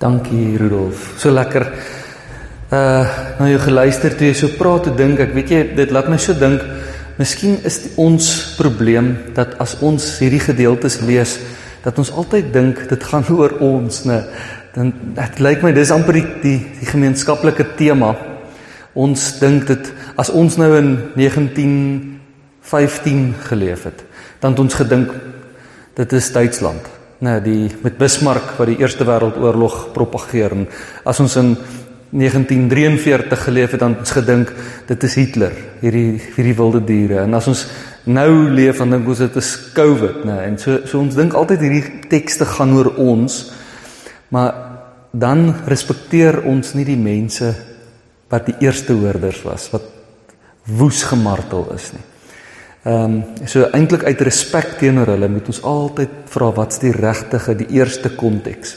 Dankie Rudolf. So lekker uh nou jy geluister toe jy so praat te dink. Ek weet jy dit laat my so dink. Miskien is die, ons probleem dat as ons hierdie gedeeltes lees, dat ons altyd dink dit gaan oor ons, né? Dan dit lyk my dis amper die die, die gemeenskaplike tema. Ons dink dit as ons nou in 1915 geleef het, dan het ons gedink dit is Duitsland nee, die met Bismarck wat die Eerste Wêreldoorlog propageer en as ons in 1943 geleef het dan ons gedink dit is Hitler hierdie hierdie wilde diere. En as ons nou leef dan dink ons dit is COVID nê en so so ons dink altyd hierdie tekste gaan oor ons maar dan respekteer ons nie die mense wat die eerste hoorders was wat woes gemartel is nie Ehm um, so eintlik uit respek teenoor hulle moet ons altyd vra wat's die regte die eerste konteks.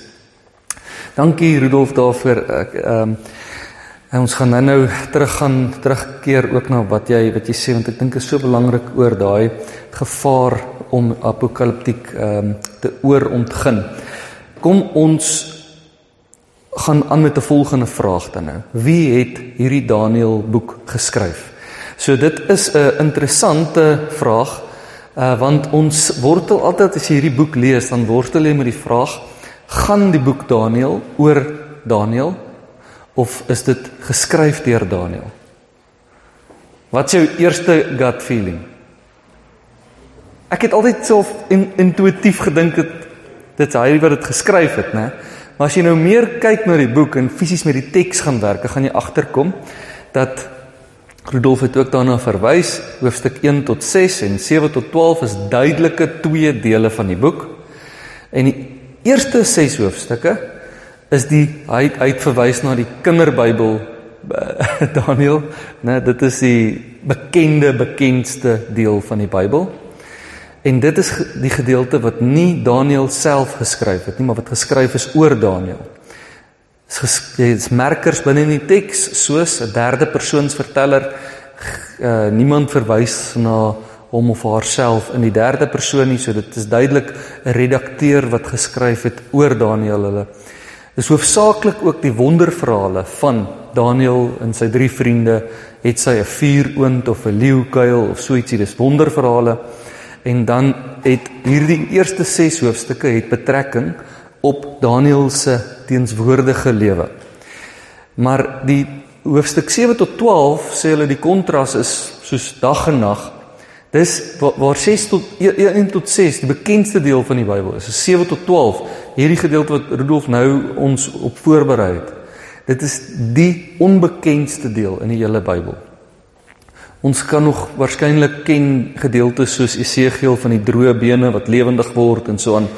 Dankie Rudolf daarvoor. Ek ehm um, ons gaan nou-nou terug gaan terugkeer ook na wat jy wat jy sê want ek dink is so belangrik oor daai gevaar om apokaliptiek ehm um, te oorontgin. Kom ons gaan aan met 'n volgende vraag dan nou. Wie het hierdie Daniël boek geskryf? So dit is 'n interessante vraag uh want ons wortel altyd as jy hierdie boek lees dan wortel jy met die vraag gaan die boek Daniël oor Daniël of is dit geskryf deur Daniël? Wat is jou eerste gut feeling? Ek het altyd self in, intuïtief gedink dit dit hy wat dit geskryf het, né? Maar as jy nou meer kyk na die boek en fisies met die teks gaan werk, gaan jy agterkom dat Rudolf het ook daarna verwys, hoofstuk 1 tot 6 en 7 tot 12 is duidelike twee dele van die boek. En die eerste 6 hoofstukke is die hy hy het verwys na die kinderbybel eh, Daniël, né, dit is die bekende bekendste deel van die Bybel. En dit is die gedeelte wat nie Daniël self geskryf het nie, maar wat geskryf is oor Daniël is merkers binne in die teks soos 'n derde persoons verteller uh, niemand verwys na hom of haarself in die derde persoon nie so dit is duidelik 'n redakteur wat geskryf het oor Daniël hulle. Is hoofsaaklik ook die wonderverhale van Daniël en sy drie vriende het sy 'n vuuroond of 'n leeukuil of so ietsie dis wonderverhale. En dan het hierdie eerste 6 hoofstukke het betrekking op Daniël se teenswoordige lewe. Maar die hoofstuk 7 tot 12 sê hulle die kontras is soos dag en nag. Dis waar, waar 6 tot 1 e, e, tot 6 die bekendste deel van die Bybel is. 7 tot 12 hierdie gedeelte wat Rudolf nou ons op voorberei het. Dit is die onbekendste deel in die hele Bybel. Ons kan nog waarskynlik ken gedeeltes soos Esegiel van die droë bene wat lewendig word en so aan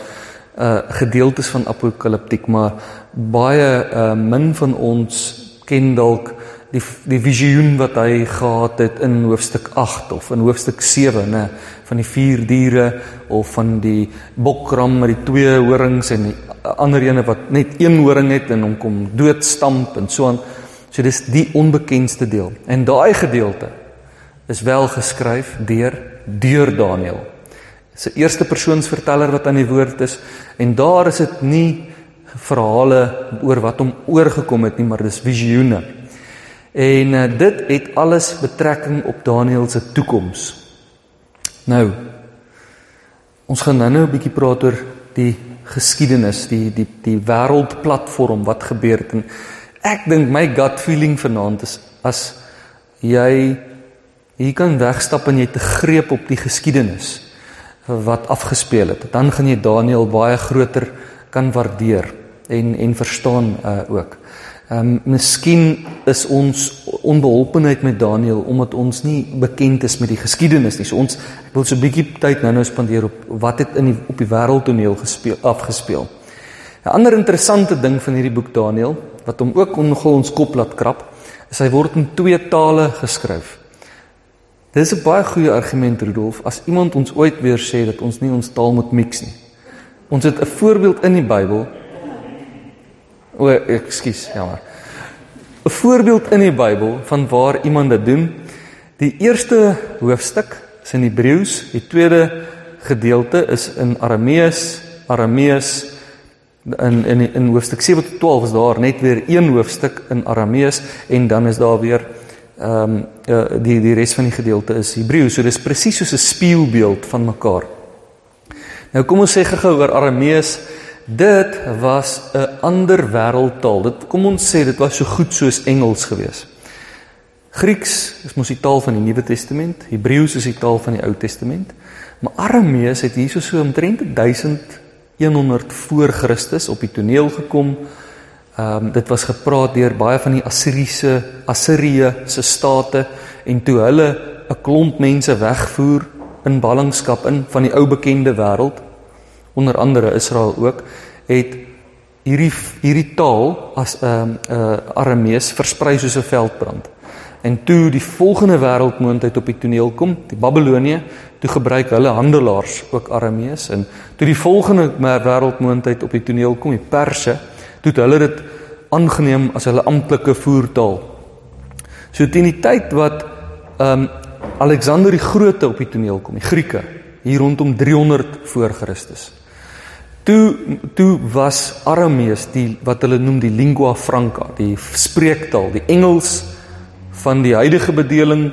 uh gedeeltes van apokaliptiek, maar baie uh min van ons ken dalk die die visioen wat hy gehad het in hoofstuk 8 of in hoofstuk 7, nê, van die vier diere of van die bokram met die twee horings en die ander ene wat net een horing het en hom kom doodstamp en so aan. So dis die onbekendste deel. En daai gedeelte is wel geskryf deur deur Daniël. Dis 'n eerste persoons verteller wat aan die woord is en daar is dit nie verhale oor wat hom oorgekom het nie, maar dis visioene. En uh, dit het alles betrekking op Daniël se toekoms. Nou ons gaan nou-nou 'n bietjie praat oor die geskiedenis, die die die wêreldplatform wat gebeur het en ek dink my gut feeling vanaand is as jy hier kan wegstap en jy te greep op die geskiedenis wat afgespeel het. Dan gaan jy Daniël baie groter kan waardeer en en verstaan uh ook. Ehm um, miskien is ons onbeholpenheid met Daniël omdat ons nie bekend is met die geskiedenis nie. So ons ek wil so 'n bietjie tyd nou-nou spandeer op wat het in die op die wêreldtoneel gespeel afgespeel. 'n Ander interessante ding van hierdie boek Daniël wat hom ook nogal ons kop laat krap, is hy word in twee tale geskryf. Dis 'n baie goeie argument Rudolf as iemand ons ooit weer sê dat ons nie ons taal moet mix nie. Ons het 'n voorbeeld in die Bybel. O, ekskuus, jammer. 'n Voorbeeld in die Bybel van waar iemand dit doen. Die eerste hoofstuk is in Hebreëus, die tweede gedeelte is in Aramees, Aramees in in in hoofstuk 7 tot 12 is daar net weer een hoofstuk in Aramees en dan is daar weer ehm um, die die res van die gedeelte is Hebreë. So dis presies soos 'n spieelbeeld van mekaar. Nou kom ons sê gou oor Aramees. Dit was 'n ander wêreldtaal. Dit kom ons sê dit was so goed soos Engels geweest. Grieks is mos die taal van die Nuwe Testament, Hebreëus is die taal van die Ou Testament. Maar Aramees het hierso so omtrent 1100 voor Christus op die toneel gekom. Ehm um, dit was gepraat deur baie van die Assiriese Assirië se state en toe hulle 'n klomp mense wegvoer in ballingskap in van die ou bekende wêreld onder andere Israel ook het hierdie hierdie taal as 'n um, ehm, uh, Aramees versprei soos 'n veldbrand. En toe die volgende wêreldmoondheid op die toneel kom, die Babilonië, toe gebruik hulle handelaars ook Aramees en toe die volgende wêreldmoondheid op die toneel kom, die Perse, toe het hulle dit aangeneem as hulle amptelike voertaal. So teen die tyd wat ehm um, Alexander die Grote op die toneel kom, die Grieke, hier rondom 300 voor Christus. Toe toe was Aramees die wat hulle noem die lingua franca, die spreektaal, die Engels van die huidige bedeling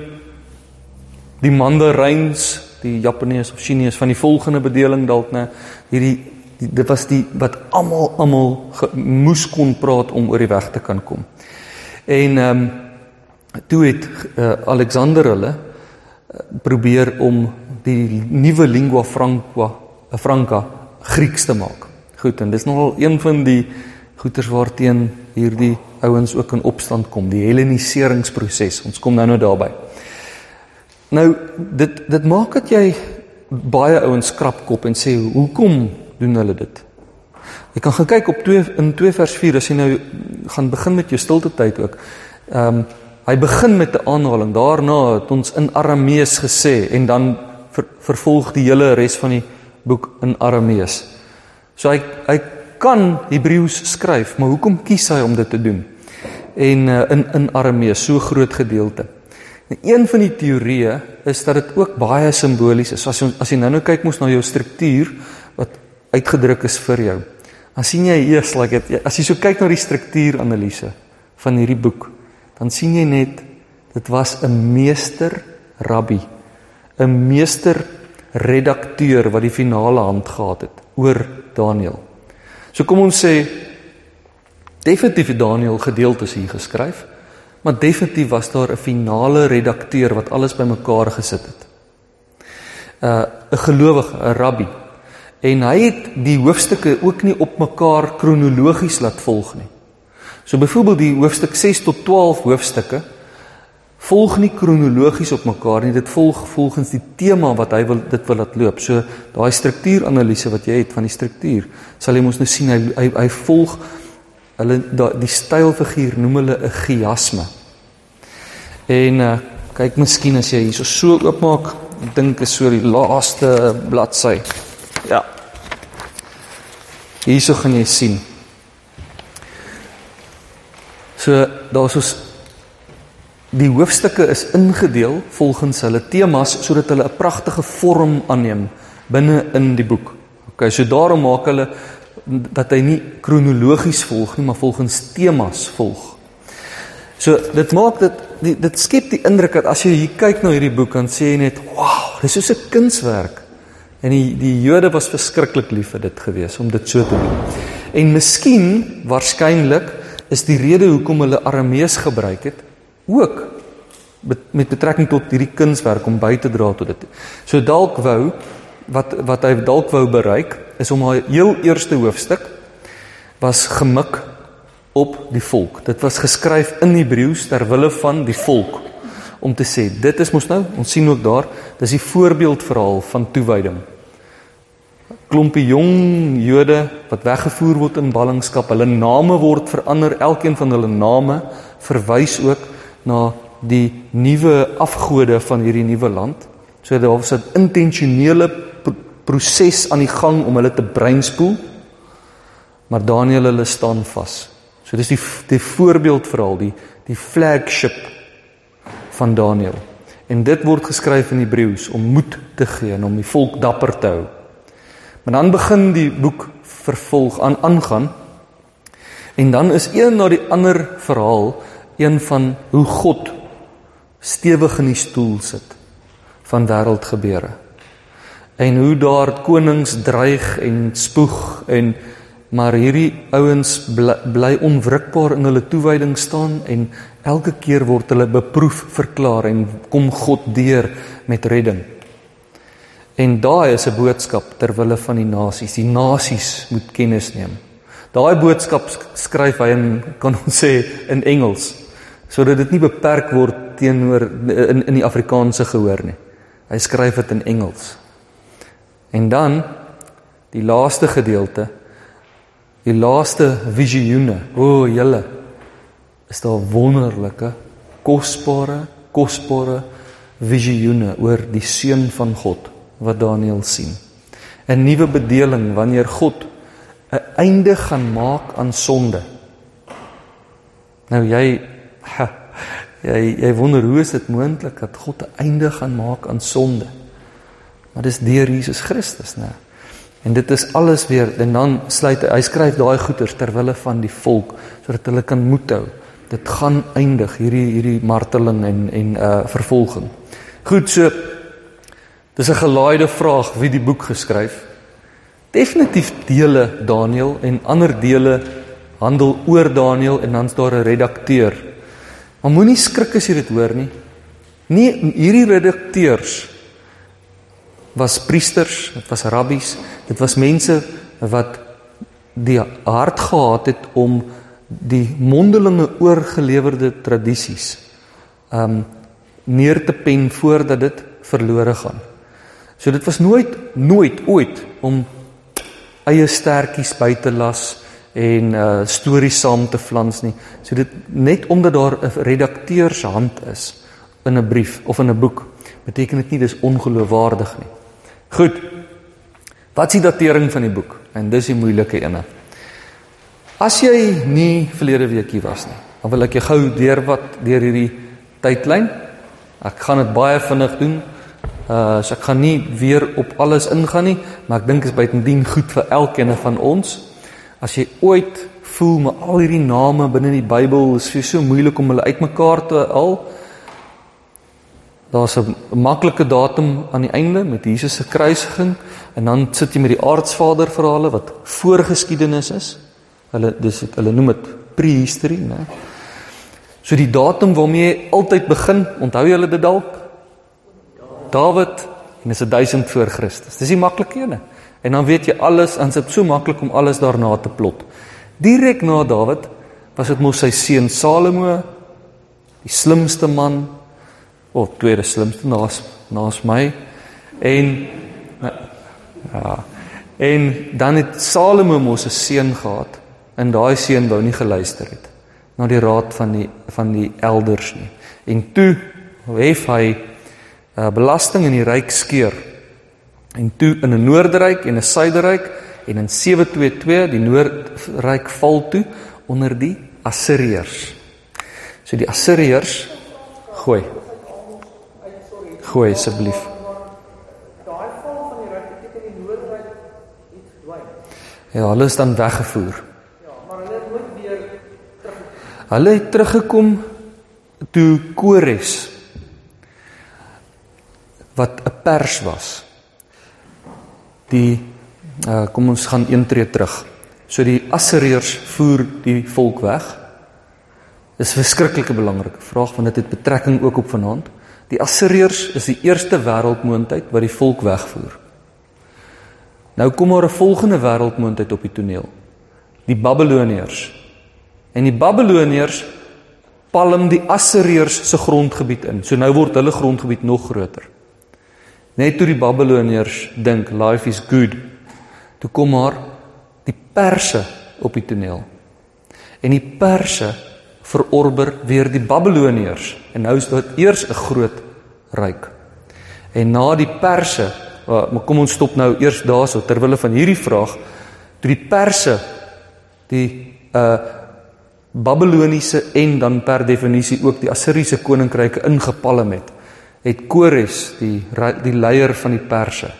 die Mandaryns, die Japanees of Chinese van die volgende bedeling dalk nê. Hierdie die, dit was die wat almal almal moes kon praat om oor die weg te kan kom. En ehm um, toe het uh, Alexander hulle uh, probeer om die nuwe lingua franca, uh, franca Grieks te maak. Goed, en dis nogal een van die goeters waarteen hierdie ouens ook in opstand kom, die helleniseringsproses. Ons kom nou nou daarby. Nou dit dit maak dat jy baie ouens krap kop en sê hoekom doen hulle dit? Jy kan gaan kyk op 2 in 2 vers 4 as jy nou gaan begin met jou stilte tyd ook. Ehm um, hy begin met 'n aanhaling. Daarna het ons in Aramees gesê en dan ver, vervolg die hele res van die boek in Aramees. So hy hy kan Hebreëus skryf, maar hoekom kies hy om dit te doen? En uh, in in Aramees so groot gedeelte. En een van die teorieë is dat dit ook baie simbolies is. As jy as jy nou nou kyk mos na jou struktuur uitgedruk is vir jou. Dan sien jy eers like it, as jy so kyk na die struktuuranalise van hierdie boek, dan sien jy net dit was 'n meester rabbi, 'n meester redakteur wat die finale hand gehad het oor Daniël. So kom ons sê definitief Daniël gedeeltes hier geskryf, maar definitief was daar 'n finale redakteur wat alles bymekaar gesit het. 'n uh, 'n gelowige, 'n rabbi. En hy het die hoofstukke ook nie op mekaar kronologies laat volg nie. So byvoorbeeld die hoofstuk 6 tot 12 hoofstukke volg nie kronologies op mekaar nie. Dit volg volgens die tema wat hy wil dit wil laat loop. So daai struktuuranalise wat jy het van die struktuur, sal jy mos nou sien hy hy, hy volg hulle die stylfiguur noem hulle 'n chiasme. En uh, kyk miskien as jy hierso so oopmaak, ek dink is so die laaste bladsy. Ja. Hierso gaan jy sien. So daar's so Die hoofstukke is ingedeel volgens hulle temas sodat hulle 'n pragtige vorm aanneem binne in die boek. OK, so daarom maak hulle dat hy nie kronologies volg nie, maar volgens temas volg. So dit maak dit die, dit skep die indruk dat as jy hier kyk na hierdie boek dan sê jy net, "Wow, dis soos 'n kunswerk." En die die Jode was verskriklik lief vir dit gewees om dit so te doen. En miskien waarskynlik is die rede hoekom hulle Aramees gebruik het ook met betrekking tot hierdie kunswerk om by te dra tot dit. So dalk wou wat wat hy dalk wou bereik is om haar heel eerste hoofstuk was gemik op die volk. Dit was geskryf in Hebreëus ter wille van die volk om te sê dit is mos nou ons sien ook daar dis die voorbeeldverhaal van toewyding. Klompie jong Jode wat weggevoer word in ballingskap, hulle name word verander, elkeen van hulle name verwys ook na die nuwe afgode van hierdie nuwe land. So daar was 'n intentionele proses aan die gang om hulle te breinspoel. Maar Daniël hulle staan vas. So dis die die voorbeeldverhaal, die die flagship van Daniël. En dit word geskryf in Hebreëus om moed te gee en om die volk dapper te hou. Maar dan begin die boek vervolg aan aangaan. En dan is een na die ander verhaal een van hoe God stewig in die stoel sit van wêreldgebeure. En hoe daar konings dreig en spoeg en maar hierdie ouens bly, bly onwrikbaar in hulle toewyding staan en elke keer word hulle beproef verklaar en kom God deur met redding. En daai is 'n boodskap ter wille van die nasies. Die nasies moet kennis neem. Daai boodskap skryf hy in kan ons sê in Engels sodat dit nie beperk word teenoor in in die Afrikaanse gehoor nie. Hy skryf dit in Engels. En dan die laaste gedeelte die laaste visioene. O, julle is daar wonderlike, kosbare, kosbare visioene oor die seun van God wat Daniël sien. 'n Nuwe bedeling wanneer God 'n einde gaan maak aan sonde. Nou jy ha, jy jy wonder hoe is dit moontlik dat God 'n einde gaan maak aan sonde? Maar dis deur Jesus Christus, né? En dit is alles weer en dan sluit hy skryf daai goeters ter wille van die volk sodat hulle kan moed hou. Dit gaan eindig hierdie hierdie marteling en en uh vervolging. Goed so. Dis 'n gelaaide vraag wie die boek geskryf definitief dele Daniël en ander dele handel oor Daniël en dan's daar 'n redakteur. Maar moenie skrik as jy dit hoor nie. Nie hierdie redakteurs was priesters, dit was rabbies, dit was mense wat die hart gehad het om die mondelinge oorgelewerde tradisies um neer te pen voordat dit verlore gaan. So dit was nooit nooit ooit om eie stertjies by te las en uh stories saam te flans nie. So dit net omdat daar 'n redakteur se hand is in 'n brief of in 'n boek, beteken dit nie dis ongeloofwaardig nie. Goed. Wat is die datering van die boek? En dis die moeilike ene. As jy nie verlede week hier was nie, dan wil ek jou gou deur wat deur hierdie tydlyn. Ek gaan dit baie vinnig doen. Uh so ek gaan nie weer op alles ingaan nie, maar ek dink is buitendien goed vir elkeen van ons. As jy ooit voel met al hierdie name binne die Bybel is vir so moeilik om hulle uitmekaar te haal. Daar's 'n maklike datum aan die einde met Jesus se kruisiging en dan sit jy met die aardsvader verhale wat voorgeskiedenis is. Hulle dis hulle noem dit prehistory, né? So die datum waarmee jy altyd begin, onthou jy dit dalk? Dawid en dis 1000 voor Christus. Dis die maklike ene. En dan weet jy alles, en dit is so maklik om alles daarna te plot. Direk na Dawid was dit mos sy seun Salomo, die slimste man of tweede slimste naas naas my en ja. En dan het Salomo mos 'n seun gehad en daai seun wou nie geluister het na die raad van die van die elders nie. En toe hef hy uh, belasting in die ryk skeur. En toe in 'n noordryk en 'n suiderryk en in 722 die noordryk val toe onder die Assiriërs. So die Assiriërs gooi. Gooi asseblief. Daai val van die ryk beteken die noordryk het verdwyn. Ja, hulle is dan weggevoer. Het. Hulle het teruggekom toe Kores wat 'n pers was. Die uh, kom ons gaan een tree terug. So die Assiriërs voer die volk weg. Dis 'n verskriklike belangrike vraag want dit het betrekking ook op vanaand. Die Assiriërs is die eerste wêreldmoondheid wat die volk wegvoer. Nou kom maar 'n volgende wêreldmoondheid op die toneel. Die Babiloniërs. En die Babiloniërs palm die Assiriërs se grondgebied in. So nou word hulle grondgebied nog groter. Net toe die Babiloniërs dink life is good, toe kom maar die Perse op die toneel. En die Perse verorber weer die Babiloniërs en nou is dit eers 'n groot ryk. En na die Perse, maar kom ons stop nou eers daarso terwyl hulle van hierdie vraag toe die Perse die uh Babiloniese en dan per definisie ook die Assiriese koninkryke ingepalm het het Kores die die leier van die Perse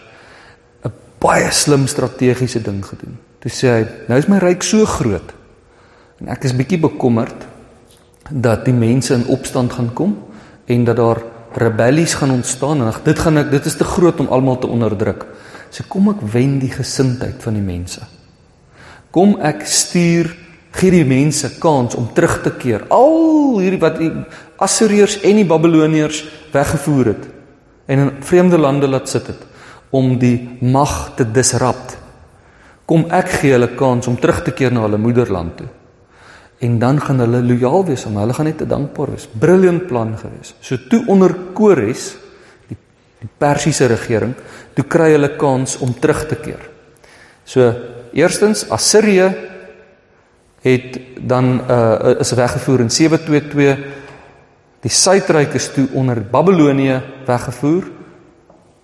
'n baie slim strategiese ding gedoen. Toe sê hy, nou is my ryk so groot en ek is bietjie bekommerd dat die mense in opstand gaan kom en dat daar rebellies gaan ontstaan en ag dit gaan ek dit is te groot om almal te onderdruk. So kom ek wen die gesindheid van die mense. Kom ek stuur gee die mense kans om terug te keer. Al hierdie wat die Assiriërs en die Babiloniërs weggevoer het en in vreemde lande laat sit het om die mag te disrupt. Kom ek gee hulle kans om terug te keer na hulle moederland toe. En dan gaan hulle lojaal wees aan hulle gaan net te dankbaar wees. Brilliant plan gewees. So toe onder Kores die die Persiese regering, toe kry hulle kans om terug te keer. So eerstens Assirië het dan uh is weggevoer in 722 die suidryk is toe onder Babilonië weggevoer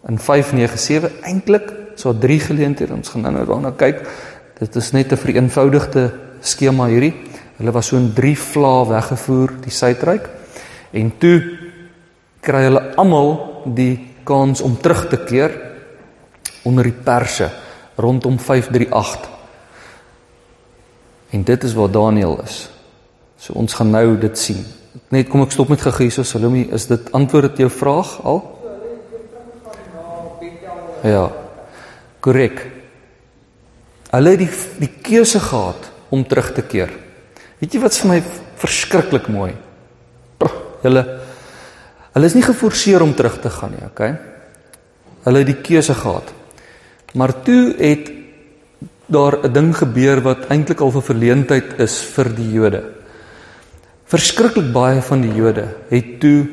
in 597 eintlik so drie geleenthede ons gaan nou daarna kyk. Dit is net 'n vereenvoudigde skema hierdie. Hulle was so in drie vlae weggevoer die suidryk. En toe kry hulle almal die kans om terug te keer onder die perse rondom 538 En dit is waar Daniël is. So ons gaan nou dit sien. Net kom ek stop met gegee so Salome, is dit antwoord op jou vraag al? Ja. Korrek. Hulle het die die keuse gehad om terug te keer. Weet jy wat's vir my verskriklik mooi? Hulle hulle is nie geforseer om terug te gaan nie, okay? Hulle het die keuse gehad. Maar toe het daar 'n ding gebeur wat eintlik al 'n verleentheid is vir die Jode. Verskriklik baie van die Jode het toe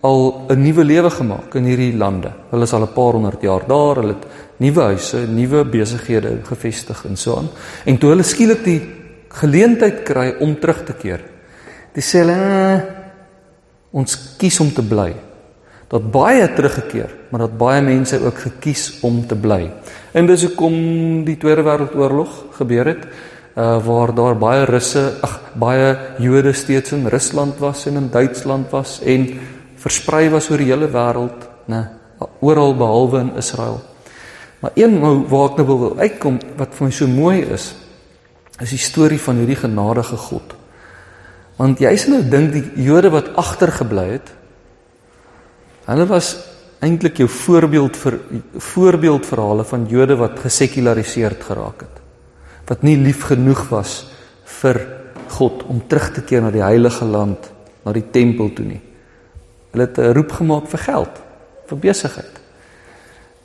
al 'n nuwe lewe gemaak in hierdie lande. Hulle is al 'n paar honderd jaar daar, hulle het nuwe huise, nuwe besighede gevestig en so aan. En toe hulle skielik die geleentheid kry om terug te keer, dis sê hulle eh, ons kies om te bly dat baie teruggekeer, maar dat baie mense ook gekies om te bly. En dis hoekom die Tweede Wêreldoorlog gebeur het, uh waar daar baie Russe, ag baie Jode steeds in Rusland was en in Duitsland was en versprei was oor die hele wêreld, né, oral behalwe in Israel. Maar een waar ek nou wil uitkom wat vir my so mooi is, is die storie van hierdie genadige God. Want jy sien nou dink die Jode wat agtergebly het, Hulle was eintlik jou voorbeeld vir voorbeeldverhale van Jode wat gesekulariseerd geraak het. Wat nie lief genoeg was vir God om terug te keer na die heilige land, na die tempel toe nie. Hulle het 'n roep gemaak vir geld, vir besigheid.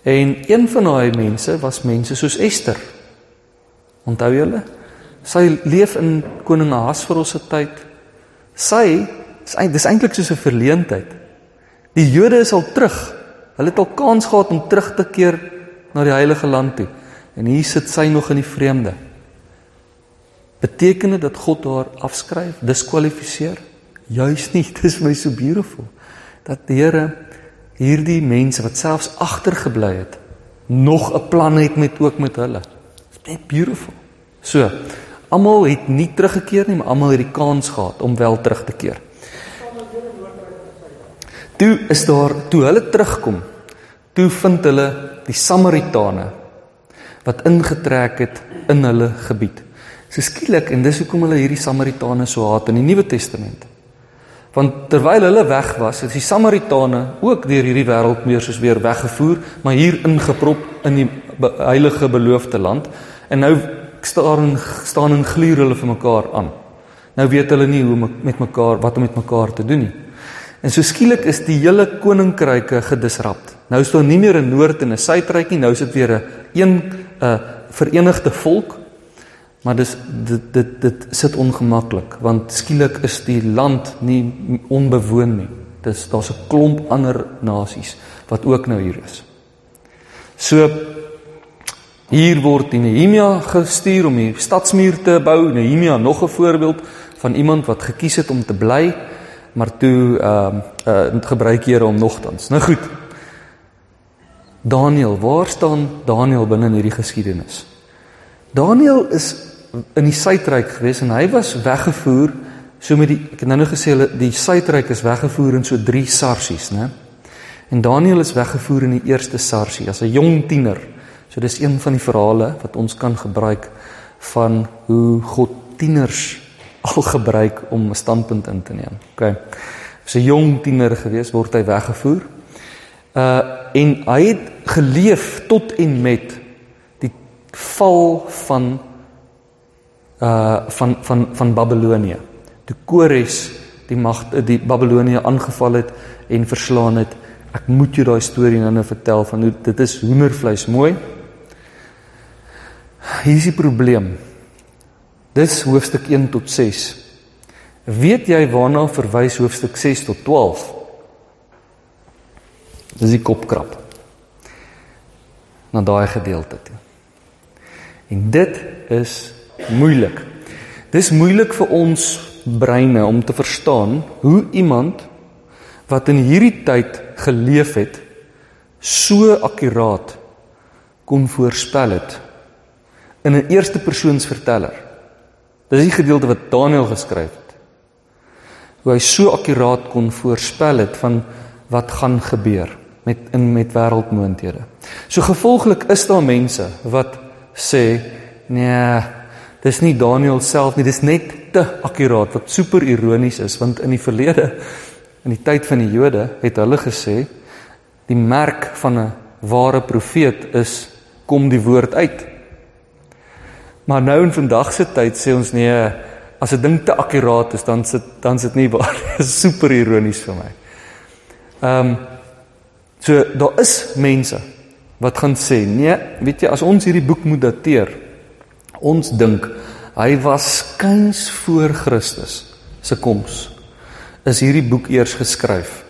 En een van daai mense was mense soos Ester. Onthou julle? Sy leef in koning Ahasveros se tyd. Sy is dis eintlik soos 'n verleentheid. Die Jode is al terug. Hulle het al kans gehad om terug te keer na die heilige land toe. En hier sit sy nog in die vreemde. Beteken dit dat God haar afskryf, diskwalifiseer? Juis nie, dit is my so beautiful dat die Here hierdie mense wat selfs agtergebly het, nog 'n plan het met ook met hulle. Net beautiful. So, almal het nie teruggekeer nie, maar almal het die kans gehad om wel terug te keer. Toe is daar toe hulle terugkom, toe vind hulle die Samaritane wat ingetrek het in hulle gebied. So skielik en dis hoekom hulle hierdie Samaritane so haat in die Nuwe Testament. Want terwyl hulle weg was, het die Samaritane ook deur hierdie wêreld meer soos weer weggevoer, maar hier ingeprop in die heilige beloofde land en nou staan staan en gluur hulle vir mekaar aan. Nou weet hulle nie hoe met mekaar wat om met mekaar te doen nie. En so skielik is die hele koninkryke gedisrupt. Nou is daar nie meer 'n noord en 'n suidryk nie, nou is dit weer 'n een 'n uh, verenigde volk. Maar dis dit dit dit sit ongemaklik want skielik is die land nie onbewoon nie. Dis daar's 'n klomp ander nasies wat ook nou hier is. So hier word Nehemia gestuur om die stadsmuur te bou. Nehemia nog 'n voorbeeld van iemand wat gekies het om te bly maar toe ehm uh, uh, gebruik Here hom nogtans. Nou goed. Daniel, waar staan Daniel binne in hierdie geskiedenis? Daniel is in die suidryk gewees en hy was weggevoer so met die ek het nou net gesê hulle die suidryk is weggevoer in so 3 sarsies, né? En Daniel is weggevoer in die eerste sarsie as 'n jong tiener. So dis een van die verhale wat ons kan gebruik van hoe God tieners al gebruik om 'n standpunt in te neem. OK. As 'n jong tiener gewees word hy weggevoer. Uh en hy het geleef tot en met die val van uh van van van Babelonie. Toe Kores die mag die Babelonie aangeval het en verslaan het. Ek moet jou daai storie nou vertel van hoe dit is hoendervleis mooi. Hier is die probleem. Dis hoofstuk 1 tot 6. Weet jy waarna verwys hoofstuk 6 tot 12? Dis die kopkrap. Na daai gedeelte toe. En dit is moeilik. Dis moeilik vir ons breine om te verstaan hoe iemand wat in hierdie tyd geleef het so akkuraat kon voorspel het in 'n eerste persoons verteller. Dis die gedeelte wat Daniël geskryf het. Hoe hy so akkuraat kon voorspel het van wat gaan gebeur met in met wêreldmoondhede. So gevolglik is daar mense wat sê nee, dis nie Daniël self nie, dis net te akkuraat wat super ironies is want in die verlede in die tyd van die Jode het hulle gesê die merk van 'n ware profeet is kom die woord uit. Maar nou in vandag se tyd sê ons nee, as 'n ding te akkuraat is, dan sit dan sit nie waar. Dit is super ironies vir my. Ehm um, so daar is mense wat gaan sê, nee, weet jy, as ons hierdie boek moet dateer, ons dink hy was skuins voor Christus se koms. Is hierdie boek eers geskryf?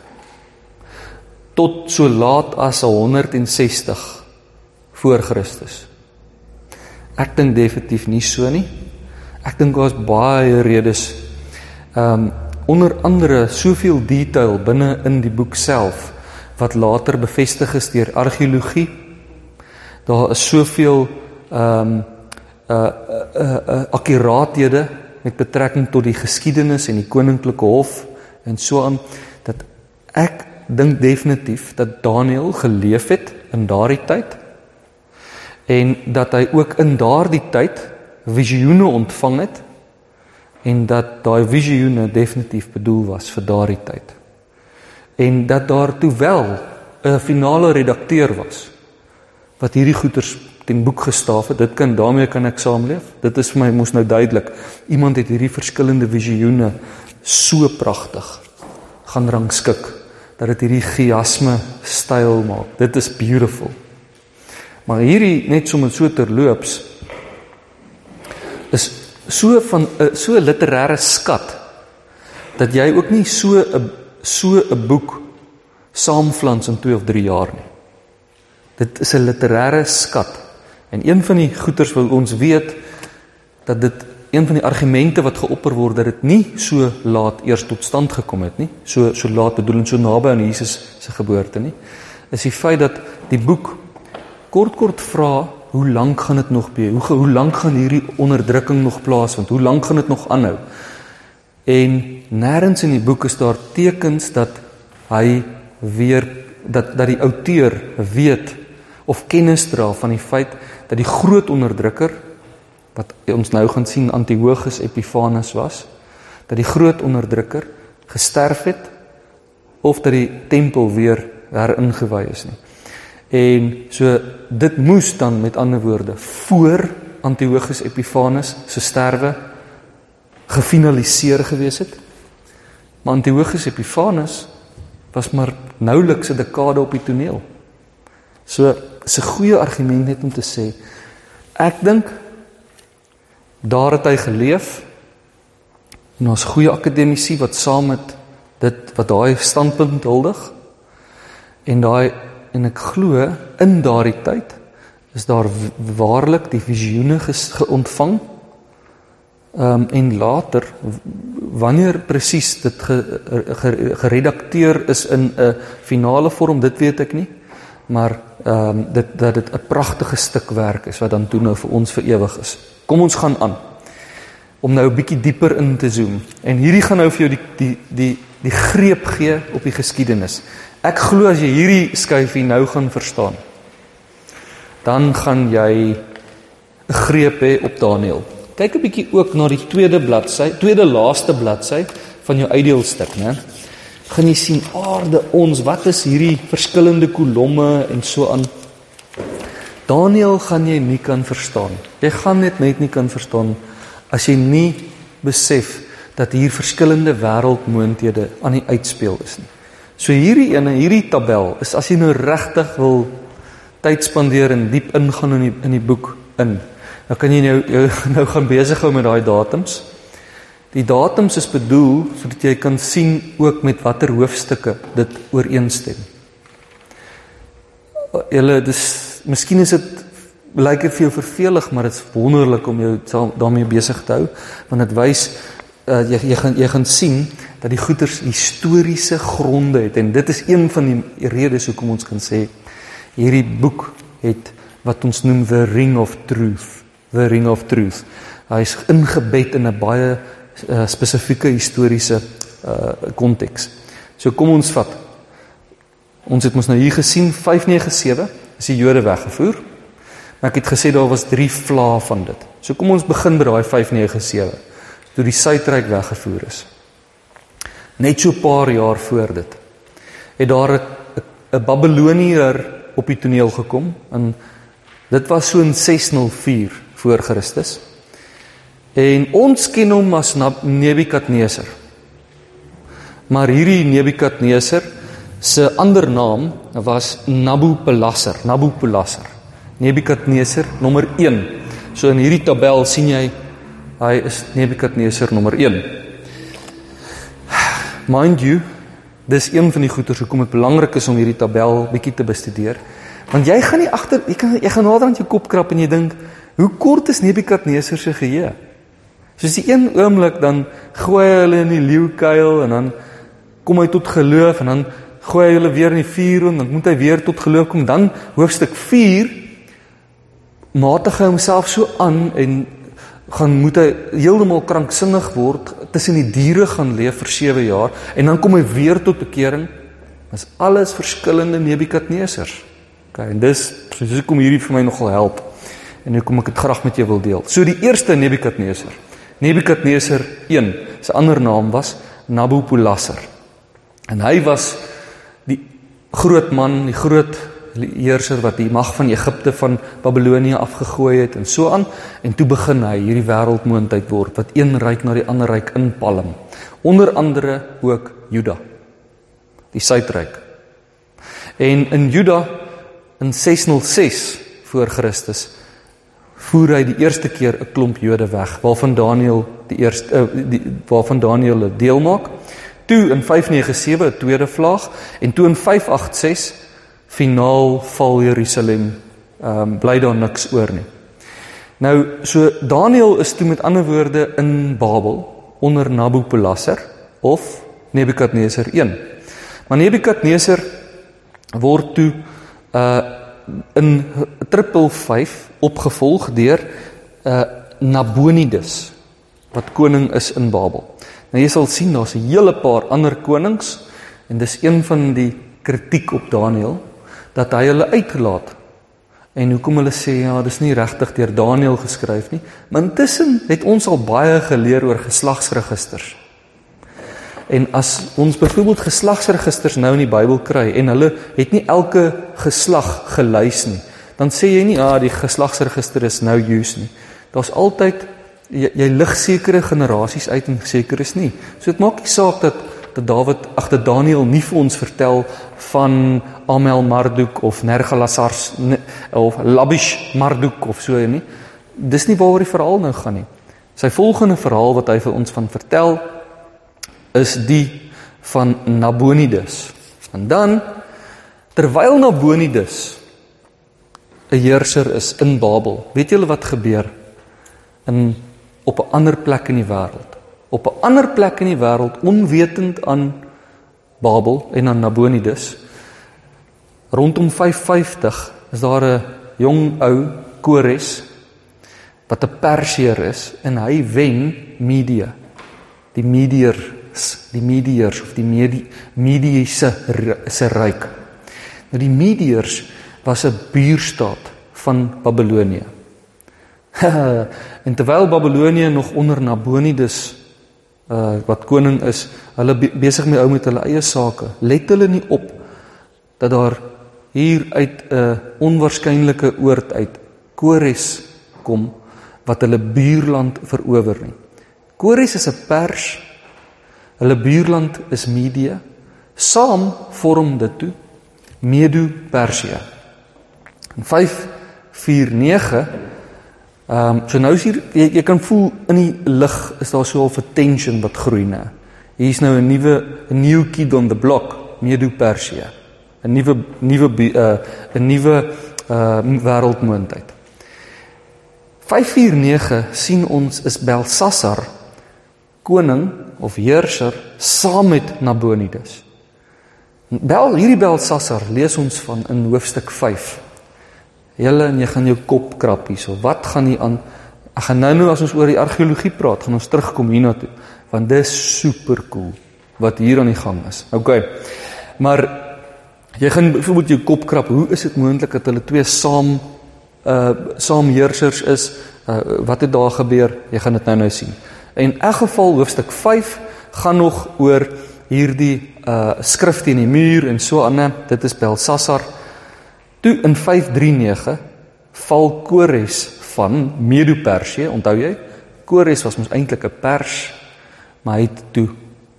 Tot so laat as 160 voor Christus. Ek dink definitief nie so nie. Ek dink daar's baie redes. Ehm um, onder andere soveel detail binne in die boek self wat later bevestig is deur argeologie. Daar is soveel ehm um, uh uh, uh, uh akkuraathede met betrekking tot die geskiedenis en die koninklike hof en so aan dat ek dink definitief dat Daniël geleef het in daardie tyd en dat hy ook in daardie tyd visioene ontvang het en dat daai visioene definitief bedoel was vir daardie tyd. En dat daar toe wel 'n finale redakteur was wat hierdie goeters ten boek gestaaf het. Dit kan daarmee kan ek saamleef. Dit is vir my mos nou duidelik. Iemand het hierdie verskillende visioene so pragtig gaan rangskik dat dit hierdie chiasme styl maak. Dit is beautiful. Maar hierdie net sommer so terloops is so van 'n eh, so literêre skat dat jy ook nie so 'n so 'n boek saamflans in 2 of 3 jaar nie. Dit is 'n literêre skat. En een van die goeters wat ons weet dat dit een van die argumente wat geopper word dat dit nie so laat eers tot stand gekom het nie, so so laat bedoel en so naby aan Jesus se geboorte nie, is die feit dat die boek kort kort vra hoe lank gaan dit nog bly? Hoe hoe lank gaan hierdie onderdrukking nog plaasvind? Hoe lank gaan dit nog aanhou? En nêrens in die boek is daar tekens dat hy weer dat dat die outeur weet of kennis dra van die feit dat die groot onderdrukker wat ons nou gaan sien Antiochus Epiphanes was, dat die groot onderdrukker gesterf het of dat die tempel weer heringewy is nie. En so dit moes dan met ander woorde voor Antiochus Epiphanes se sterwe gefinaliseer gewees het. Maar Antiochus Epiphanes was maar nouliks 'n dekade op die toneel. So 'n goeie argument net om te sê ek dink daar het hy geleef en ons goeie akademici wat saam met dit wat daai standpunt huldig en daai en ek glo in daardie tyd is daar waarlik die visioene geontvang. Ehm um, en later wanneer presies dit geredakteer ge, ge, is in 'n finale vorm, dit weet ek nie. Maar ehm um, dit dat dit 'n pragtige stuk werk is wat dan toe nou vir ons vir ewig is. Kom ons gaan aan om nou 'n bietjie dieper in te zoom. En hierdie gaan nou vir jou die die die die greep gee op die geskiedenis. Ek glo as jy hierdie skuifie nou gaan verstaan, dan gaan jy 'n greep hê op Daniël. Kyk 'n bietjie ook na die tweede bladsy, tweede laaste bladsy van jou uitdeelstuk, né? Gaan jy sien aarde ons, wat is hierdie verskillende kolomme en so aan. Daniël gaan jy nie kan verstaan. Jy gaan net net nie kan verstaan as jy nie besef dat hier verskillende wêreldmoonthede aan die uitspeel is nie. So hierdie ene, hierdie tabel is as jy nou regtig wil tyd spandeer en diep ingaan in die in die boek in. Nou kan jy nou jou nou gaan besig hou met daai datums. Die datums is bedoel sodat jy kan sien ook met watter hoofstukke dit ooreenstem. Julle dis miskien is dit lyk dit vir jou vervelig, maar dit is wonderlik om jou daarmee besig te hou want dit wys uh, jy jy gaan jy gaan sien dat die goeters historiese gronde het en dit is een van die redes hoekom ons kan sê hierdie boek het wat ons noem the ring of truth, the ring of truth. Hy is ingebed in 'n baie uh, spesifieke historiese uh konteks. So kom ons vat. Ons het mos nou hier gesien 597 is die Jode weggevoer. Maar ek het gesê daar was 3 vlae van dit. So kom ons begin by daai 597 toe die Suidryk weggevoer is. Net so 'n paar jaar voor dit het daar 'n Babiloniër op die toneel gekom en dit was so in 604 voor Christus. En ons ken hom as Nebukadneser. Maar hierdie Nebukadneser se ander naam was Nabopolassar, Nabopolassar. Nebukadneser nommer 1. So in hierdie tabel sien jy hy is Nebukadneser nommer 1. Mind you, dis een van die goeters hoekom dit belangrik is om hierdie tabel bietjie te bestudeer. Want jy gaan nie agter jy kan jy gaan nader aan jou kop krap en jy dink, hoe kort is Nebukadneser se geheue? Soos die een oomblik dan gooi hy hulle in die leeukuil en dan kom hy tot geloof en dan gooi hy hulle weer in die vuur en dan moet hy weer tot geloof kom. Dan hoofstuk 4 matig hy homself so aan en gaan moet hy heeltemal kranksinnig word tussen die diere gaan leef vir 7 jaar en dan kom hy weer tot bekering is alles verskillende Nebukadnesers. OK en dis soos kom hierdie vir my nogal help en nou kom ek dit graag met jou wil deel. So die eerste Nebukadneser. Nebukadneser 1, sy ander naam was Nabopolassar. En hy was die groot man, die groot heerser wat die mag van Egipte van Babilonie afgegooi het en so aan. En toe begin hy hierdie wêreldmoondheid word wat een ryk na die ander ryk inpalm. Onder andere ook Juda die suidryk. En in Juda in 606 voor Christus voer hy die eerste keer 'n klomp Jode weg waarvan Daniël die eerste uh, die waarvan Daniël deel maak. Toe in 597 'n tweede vlaag en toe in 586 finaal val Jerusalem. Ehm um, bly daar niks oor nie. Nou so Daniël is toe met ander woorde in Babel onder Nabopolassar of Nebukadneser 1. Maar Nebukadneser word toe uh in triple 5 opgevolg deur uh Nabonidus wat koning is in Babel. Nou jy sal sien daar's 'n hele paar ander konings en dis een van die kritiek op Daniël dat hy hulle uitlaat. En hoekom hulle sê ja, dis nie regtig deur Daniël geskryf nie, maar intussen het ons al baie geleer oor geslagsregisters. En as ons byvoorbeeld geslagsregisters nou in die Bybel kry en hulle het nie elke geslag gelys nie, dan sê jy nie ja, die geslagsregister is nou use nie. Daar's altyd jy, jy lig sekere generasies uit en seker is nie. So dit maak nie saak dat dat Dawid agter Daniël nie vir ons vertel van Amel Marduk of Nergalassar of Labish Marduk of so nie. Dis nie waaroor die verhaal nou gaan nie. Sy volgende verhaal wat hy vir ons van vertel is die van Nabonidus. En dan terwyl Nabonidus 'n heerser is in Babel, weet julle wat gebeur in op 'n ander plek in die wêreld? Op 'n ander plek in die wêreld onwetend aan Babel en aan Nabonidus Rondom 550 is daar 'n jong ou Kores wat 'n Persier is en hy wen Media. Die Mediërs, die Mediërs of die Mediese se ryk. Nou die Mediërs was 'n buurstaat van Babilonië. en terwyl Babelonie nog onder Nabonidus uh wat koning is, hulle be besig mee hou met hulle eie sake, let hulle nie op dat daar hier uit 'n uh, onwaarskynlike oord uit Kores kom wat hulle buurland verower nie. Kores is 'n pers. Hulle buurland is Media. Saam vorm dit toe Medo-Persië. In 549 Ehm um, so nou is hier jy, jy kan voel in die lig is daar so 'n tension wat groei nê. Hier's nou 'n nuwe 'n new kid on the block, Medo-Persië. 'n nuwe nuwe 'n uh, nuwe uh wêreldmoondheid. 549 sien ons is Belsasar koning of heerser saam met Nabonidus. Bel hierdie Belsasar lees ons van in hoofstuk Julle en jy gaan jou kop krap hierso. Wat gaan hier aan? Ek gaan nou nou as ons oor die argeologie praat, gaan ons terugkom hiernatoe want dis super cool wat hier aan die gang is. OK. Maar jy gaan byvoorbeeld jou kop krap. Hoe is dit moontlik dat hulle twee saam uh saam heersers is? Uh wat het daar gebeur? Jy gaan dit nou nou sien. En in elk geval hoofstuk 5 gaan nog oor hierdie uh skrif teen die muur en so aan. Dit is Belsasar. Toe in 539 val Kores van Medo-Persië, onthou jy? Kores was mos eintlik 'n Pers, maar hy het toe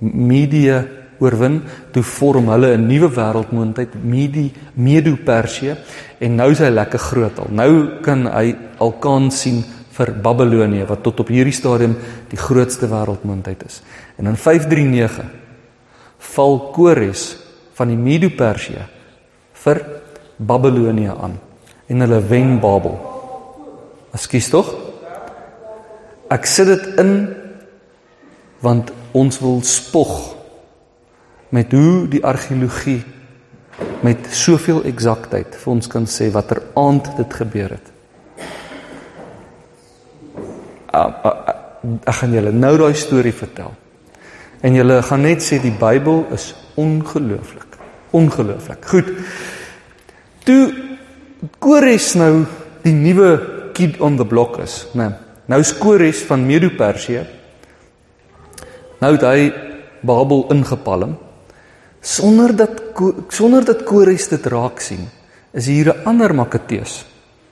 Medië oorwin, toe vorm hulle 'n nuwe wêreldmoondheid, Medi Medo-Persië en nou is hy lekker groot al. Nou kan hy al kan sien vir Babelonie wat tot op hierdie stadium die grootste wêreldmoondheid is. En in 539 val Kores van die Medo-Persië vir Babelonie aan en hulle wen Babel. Ekskuus tog? Ek sit dit in want ons wil spog met hoe die argeologie met soveel eksaktheid vir ons kan sê watter aand dit gebeur het. Ek gaan julle nou daai storie vertel. En julle gaan net sê die Bybel is ongelooflik. Ongelooflik. Goed. Toe Kores nou die nuwe kid on the block is, né? Nee, nou is Kores van Medo-Persië. Nou het hy Babel ingepalm sonder dat sonder dat Kores dit raak sien. Is hier 'n ander Makateus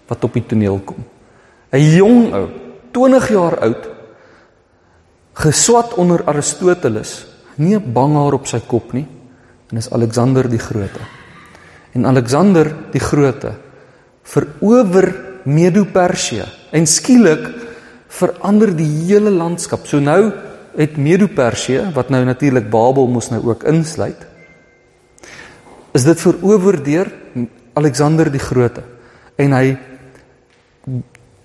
wat op die toneel kom. 'n Jong ou, 20 jaar oud, geswat onder Aristoteles, nie 'n bang haar op sy kop nie, en is Alexander die Grote. En Alexander die Grote verower Medo-Persië en skielik verander die hele landskap. So nou het Medo-Persië wat nou natuurlik Babel mos nou ook insluit. Is dit verower deur Alexander die Grote en hy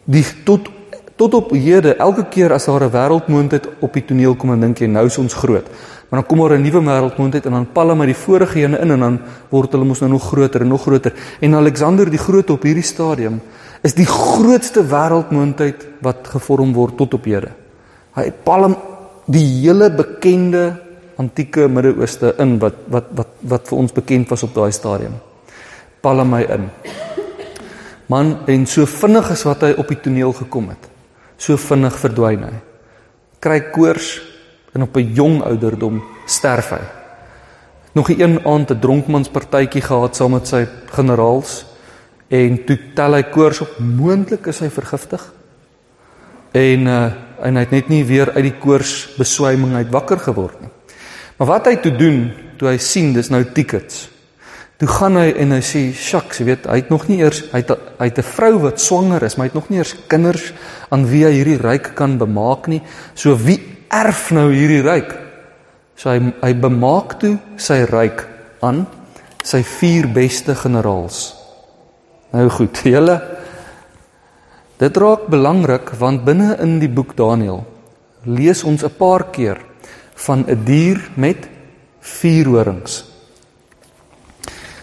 die tot tot op hede elke keer as daar 'n wêreldmoondheid op die toneel kom en dink jy nou is ons groot. Maar dan kom daar 'n nuwe wêreldmoondheid en dan pal hulle met die vorige ene in en dan word hulle mos nou nog groter en nog groter. En Alexander die Groot op hierdie stadium is die grootste wêreldmoondheid wat gevorm word tot op hede. Hy palm die hele bekende antieke Midde-Ooste in wat wat wat wat vir ons bekend was op daai stadium. Palm hy in. Man en so vinnig as wat hy op die toneel gekom het. So vinnig verdwyn hy. Kry koors en op 'n jong ouderdom sterf hy. Nog 'n een aand 'n dronkmanspartytjie gehad saam met sy generaals en toe tel hy koers op moontlik is hy vergiftig. En uh en hy het net nie weer uit die koors beswyming uit wakker geword nie. Maar wat hy toe doen, toe hy sien dis nou tickets. Toe gaan hy en hy sê, "Shucks, jy weet, hy het nog nie eers hy het hy het 'n vrou wat swanger is, maar hy het nog nie eers kinders aan wie hy hierdie ryk kan bemaak nie. So wie erf nou hierdie ryk. So hy hy bemaak toe sy ryk aan sy vier beste generaals. Nou goed, julle dit raak belangrik want binne in die boek Daniël lees ons 'n paar keer van 'n dier met vier horings.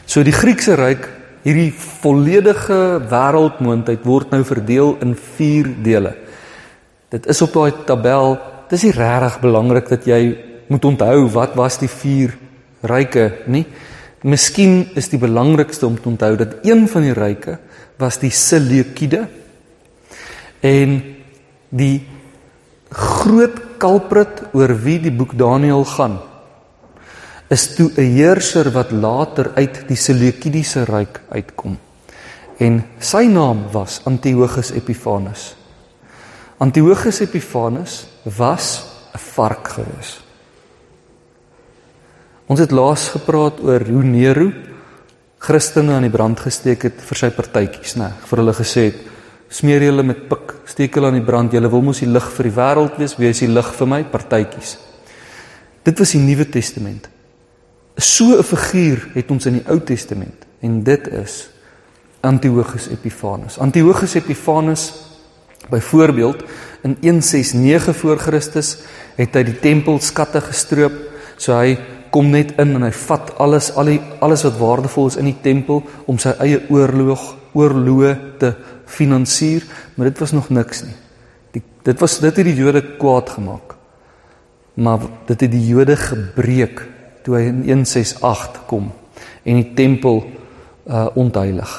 So die Griekse ryk, hierdie volledige wêreldmoondheid word nou verdeel in vier dele. Dit is op daai tabel dis nie regtig belangrik dat jy moet onthou wat was die vier ryke nie. Miskien is die belangrikste om te onthou dat een van die ryke was die Seleukide En die groot kalprit oor wie die boek Daniël gaan is toe 'n heerser wat later uit die Seleukidiese ryk uitkom. En sy naam was Antiochus Epiphanes. Antiochus Epiphanes was 'n vark gewees. Ons het laas gepraat oor hoe Nero Christene aan die brand gesteek het vir sy partytjies, né? Vir hulle gesê het: "Smeer julle met pik, steek hulle aan die brand. Julle wil mos die lig vir die wêreld wees, wees die lig vir my partytjies." Dit was die Nuwe Testament. So 'n figuur het ons in die Ou Testament en dit is Antiochus Epiphanes. Antiochus Epiphanes byvoorbeeld in 169 voor Christus het hy die tempel skatte gestroop. So hy kom net in en hy vat alles al die alles wat waardevol is in die tempel om sy eie oorlog oorloë te finansier, maar dit was nog niks nie. Die, dit was dit het die Jode kwaad gemaak. Maar dit het die Jode gebreek toe hy in 168 kom en die tempel uh ontheilig.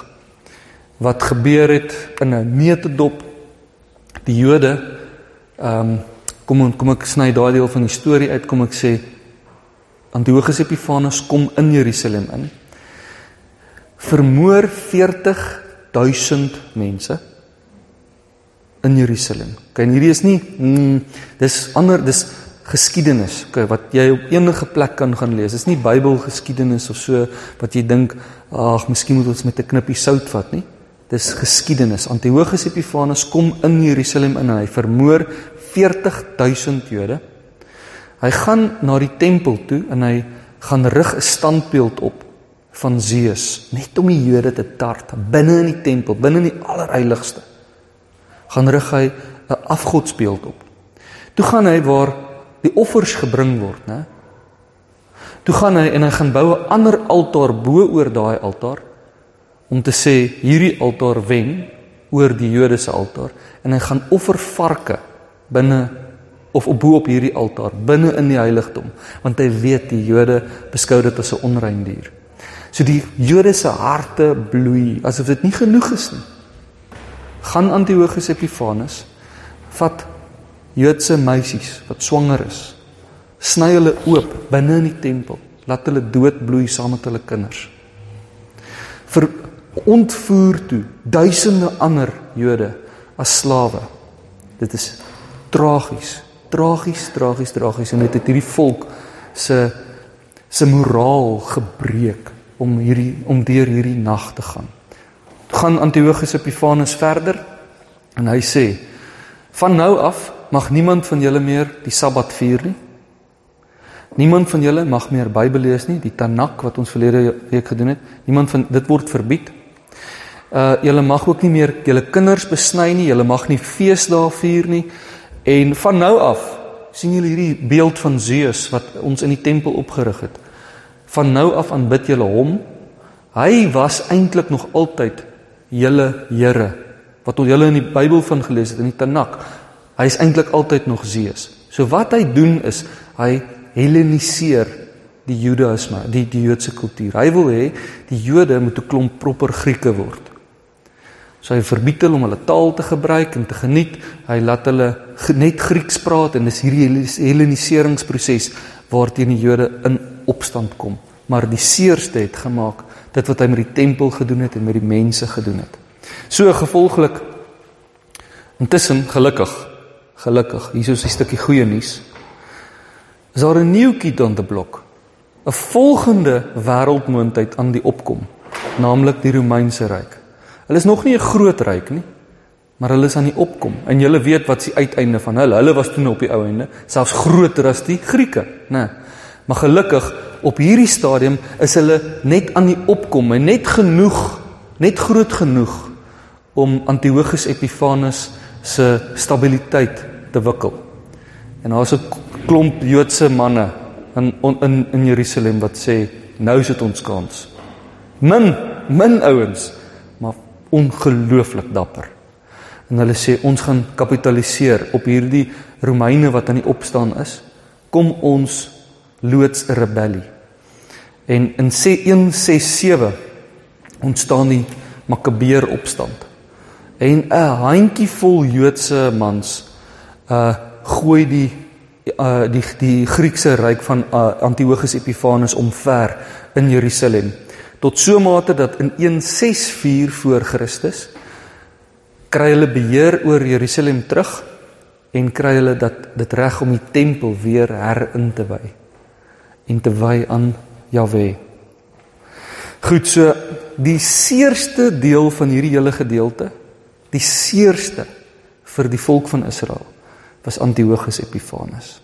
Wat gebeur het in 'n neutedop die Jode ehm um, kom kom ek sny daai deel van die storie uit kom ek sê Antiochus Epiphanes kom in Jerusalem in vermoor 40000 mense in Jerusalem. Kyk hierdie is nie mm, dis ander dis geskiedenis okay, wat jy op enige plek kan gaan lees. Dis nie Bybelgeskiedenis of so wat jy dink ag, miskien moet ons met 'n knippie sout vat nie. Dis geskiedenis. Antiochus Epiphanes kom in Jerusalem in en hy vermoor 40000 Jode. Hy gaan na die tempel toe en hy gaan rig 'n standbeeld op van Zeus net om die Jode te tart binne in die tempel, binne in die allerheiligste. Gaan rig hy 'n afgodsbeeld op. Toe gaan hy waar die offers gebring word, né? Toe gaan hy en hy gaan bou 'n ander altaar bo oor daai altaar om te sê hierdie altaar wen oor die Jode se altaar en hy gaan offer varke binne of op bo op hierdie altaar binne in die heiligdom want hy weet die Jode beskou dit as 'n onrein dier. So die Jode se harte bloei asof dit nie genoeg is nie. Gaan Antiochus Epiphanes vat Joodse meisies wat swanger is, sny hulle oop binne in die tempel, laat hulle doodbloei saam met hulle kinders. Vir ontvoer toe duisende ander Jode as slawe. Dit is tragies, tragies, tragies, tragies en dit het hierdie volk se se moraal gebreek om hierdie om deur hierdie nag te gaan. Gaan Antiochus Epiphanes verder en hy sê van nou af mag niemand van julle meer die Sabbat vier nie. Niemand van julle mag meer Bybel lees nie, die Tanakh wat ons verlede week gedoen het. Niemand van dit word verbied. Uh julle mag ook nie meer julle kinders besny nie, julle mag nie feesdae vier nie. En van nou af sien julle hierdie beeld van Zeus wat ons in die tempel opgerig het. Van nou af aanbid julle hom. Hy was eintlik nog altyd julle Here wat ons julle in die Bybel van gelees het in die Tanakh. Hy is eintlik altyd nog Zeus. So wat hy doen is hy helleniseer die Judaïsme, die die Joodse kultuur. Hy wil hê die Jode moet 'n klomp proper Grieke word. So hy verbied hulle om hulle taal te gebruik en te geniet. Hy laat hulle net Grieks praat en dis hierdie helleniseringsproses waarteen die Jode in opstand kom. Maar die seerste het gemaak dit wat hy met die tempel gedoen het en met die mense gedoen het. So gevolglik intussen gelukkig Gelukkig, hier is 'n stukkie goeie nuus. Is daar 'n nuwe kit aan die blok? 'n Volgende wêreldmoondheid aan die opkom, naamlik die Romeinse ryk. Hulle is nog nie 'n groot ryk nie, maar hulle is aan die opkom. En julle weet wat se uiteinde van hulle. Hulle was toe op die ou einde selfs groter as die Grieke, né? Maar gelukkig op hierdie stadium is hulle net aan die opkom en net genoeg, net groot genoeg om Antiochus Epiphanes se stabiliteit te wikkel. En daar's 'n klomp Joodse manne in in in Jerusalem wat sê nou is dit ons kans. Min min ouens, ongelooflik dapper. En hulle sê ons gaan kapitaliseer op hierdie Romeine wat aan die opstaan is. Kom ons loods 'n rebellie. En in 167 ontstaan die Makabeer opstand. En 'n handjievol Joodse mans uh gooi die uh die die Griekse ryk van uh, Antiochus Epiphanes omver in Jerusalem tot so mate dat in 164 voor Christus kry hulle beheer oor Jerusalem terug en kry hulle dat dit reg om die tempel weer herin te wy en te wy aan Jahwe. Goed, so die seerste deel van hierdie hele gedeelte, die seerste vir die volk van Israel was Antiochus Epiphanes.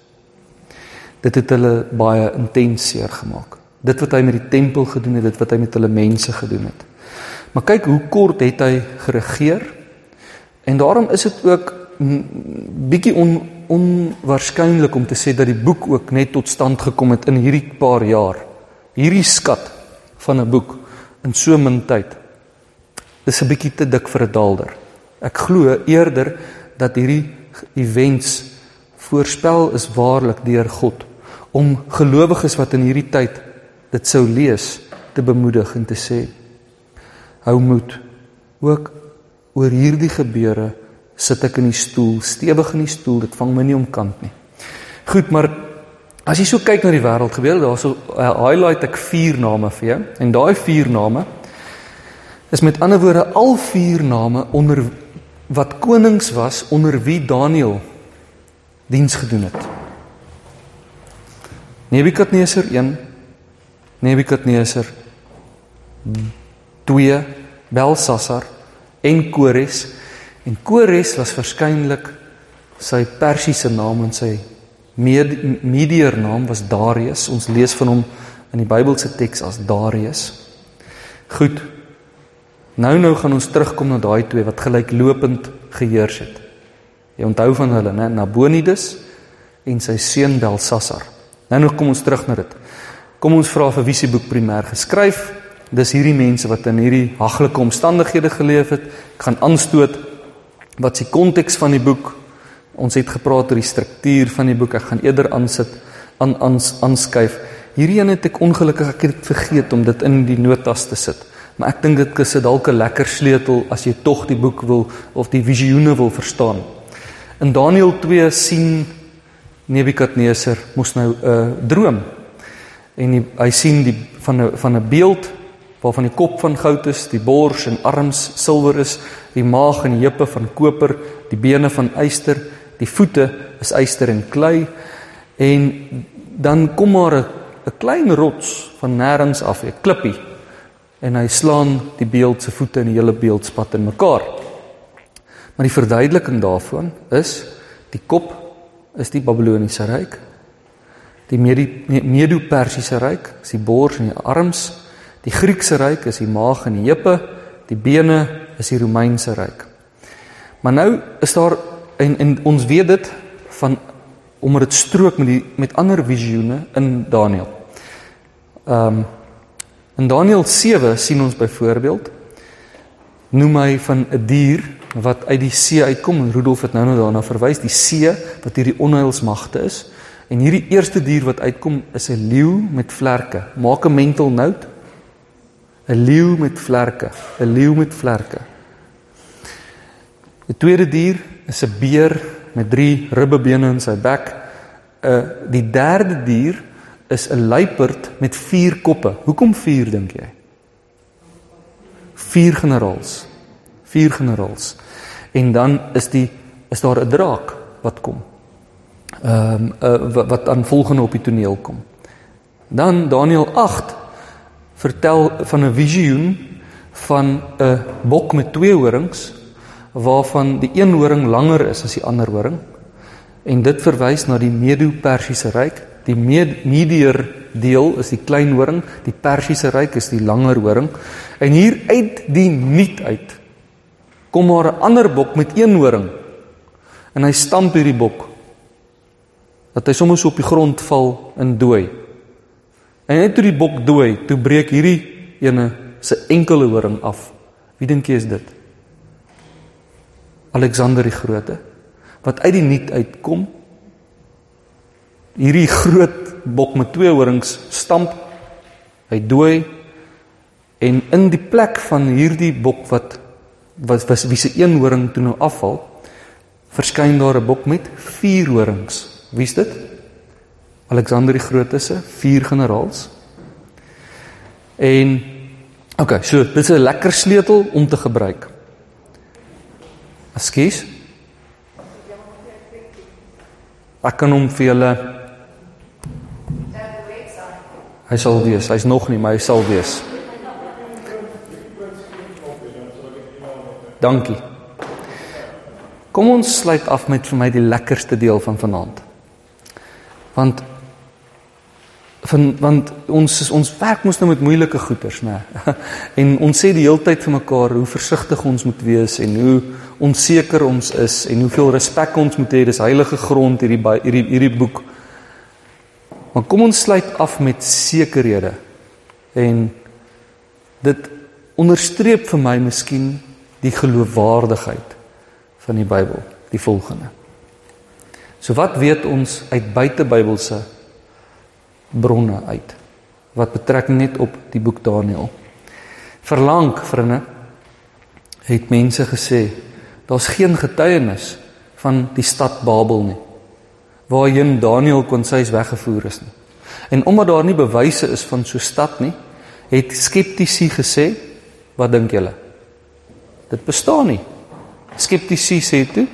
Dit het hulle baie intens seer gemaak. Dit wat hy met die tempel gedoen het, dit wat hy met hulle mense gedoen het. Maar kyk hoe kort het hy geregeer En daarom is dit ook bietjie on, onwaarskynlik om te sê dat die boek ook net tot stand gekom het in hierdie paar jaar. Hierdie skat van 'n boek in so min tyd is 'n bietjie te dik vir 'n daalder. Ek glo eerder dat hierdie events voorspel is waarlik deur God om gelowiges wat in hierdie tyd dit sou lees te bemoedig en te sê hou moed ook oor hierdie gebeure sit ek in die stoel, stewig in die stoel, dit vang my nie om kant nie. Goed, maar as jy so kyk na die wêreld gebeur, daar so uh, highlight ek vier name vir jou en daai vier name is met ander woorde al vier name onder wat konings was onder wie Daniël diens gedoen het. Nebukadneser 1 Nebukadneser 2 Belsasar en Kores. En Kores was waarskynlik sy Persiese naam en sy Medier naam was Darius. Ons lees van hom in die Bybelse teks as Darius. Goed. Nou nou gaan ons terugkom na daai twee wat gelyklopend geheers het. Jy onthou van hulle, né? Nabonidus en sy seun Belsasar. Nou nou kom ons terug na dit. Kom ons vra vir wie se boek primêr geskryf Dis hierdie mense wat in hierdie haglike omstandighede geleef het. Ek gaan aanstoot wat se konteks van die boek. Ons het gepraat oor die struktuur van die boek. Ek gaan eerder aansit aan ans aanskuif. Hierdie een het ek ongelukkig ek het vergeet om dit in die notas te sit. Maar ek dink dit is dalk 'n lekker sleutel as jy tog die boek wil of die visioene wil verstaan. In Daniël 2 sien Nebukadneser mos nou 'n uh, droom. En hy, hy sien die van 'n van 'n beeld waarvan die kop van goud is, die bors en arms silwer is, die maag en heupe van koper, die bene van yster, die voete is yster en klei. En dan kom maar 'n klein rots van nêrens af, 'n klippie. En hy slaan die beeld se voete en die hele beeld spat in mekaar. Maar die verduideliking daarvan is die kop is die Babiloniese ryk. Die Medo-Persiese ryk, is die bors en die arms Die Griekse ryk is die maag en die heupe, die bene is die Romeinse ryk. Maar nou is daar en, en ons weet dit van omdat dit strook met die met ander visioene in Daniël. Ehm um, in Daniël 7 sien ons byvoorbeeld noem hy van 'n dier wat uit die see uitkom en Rudolf het nou nou daarna verwys die see wat hierdie onheilsmagte is en hierdie eerste dier wat uitkom is 'n leeu met vlerke maak 'n mental note 'n leeu met vlerke, 'n leeu met vlerke. Die tweede dier is 'n beer met 3 ribbebene in sy bek. 'n uh, Die derde dier is 'n luiperd met 4 koppe. Hoekom 4 dink jy? 4 generaals. 4 generaals. En dan is die is daar 'n draak wat kom. Ehm um, uh, wat aan volgende op die toneel kom. Dan Daniël 8 vertel van 'n visioen van 'n bok met twee horings waarvan die een horing langer is as die ander horing en dit verwys na die Medo-Persiese ryk. Die Medier deel is die klein horing, die Persiese ryk is die langer horing. En hier uit die nuut uit kom maar 'n ander bok met een horing. En hy stamp hierdie bok dat hy sommer so op die grond val en dooi. En net toe die bok dooi, toe breek hierdie ene se enkele horing af. Wie dink jy is dit? Alexander die Grote wat uit die nuut uitkom. Hierdie groot bok met twee horings stamp. Hy dooi en in die plek van hierdie bok wat wat was wie se een horing toe nou afval, verskyn daar 'n bok met vier horings. Wie's dit? Alexander die Grote se vier generaals. En okay, so dit is 'n lekker sleutel om te gebruik. Ekskuus. Ek kan hom vir julle Hy sal wees. Hy's nog nie, maar hy sal wees. Dankie. Kom ons sluit af met vir my die lekkerste deel van vanaand. Want van want ons is, ons werk mos nou met moeilike goeters, né? En ons sê die hele tyd vir mekaar hoe versigtig ons moet wees en hoe onseker ons is en hoeveel respek ons moet hê. Dis heilige grond hierdie hierdie hierdie boek. Maar kom ons sluit af met sekerhede. En dit onderstreep vir my miskien die geloofwaardigheid van die Bybel, die volgende. So wat weet ons uit buitebybelse bronne uit wat betrekking net op die boek Daniël? Verlang, vriende, het mense gesê daar's geen getuienis van die stad Babel nie waarheen Daniël kon sês weggevoer is nie. En omdat daar nie bewyse is van so 'n stad nie, het skeptici gesê, wat dink julle? Dit bestaan nie. Skeptici sê toe,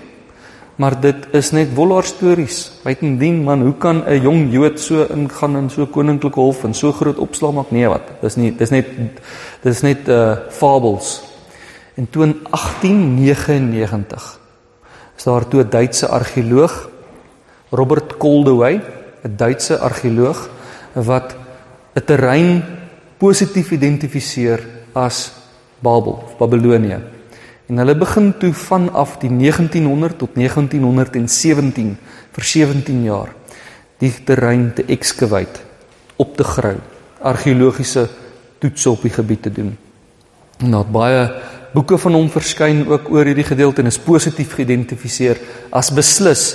maar dit is net wollaar stories. Buitendien man, hoe kan 'n jong Jood so ingaan in so koninklike hof en so groot opslag maak? Nee, wat? Dis nie dis net dis net uh fabels. En toe in 1899 is daar toe 'n Duitse argeoloog Robert Koldewey, 'n Duitse argeoloog wat 'n terrein positief identifiseer as Babel of Babilonië. En hulle begin toe vanaf die 1900 tot 1917 vir 17 jaar die terrein te excavate, op te grou, argeologiese toetse op die gebied te doen. En daar baie boeke van hom verskyn ook oor hierdie gedeelte en is positief geïdentifiseer as beslis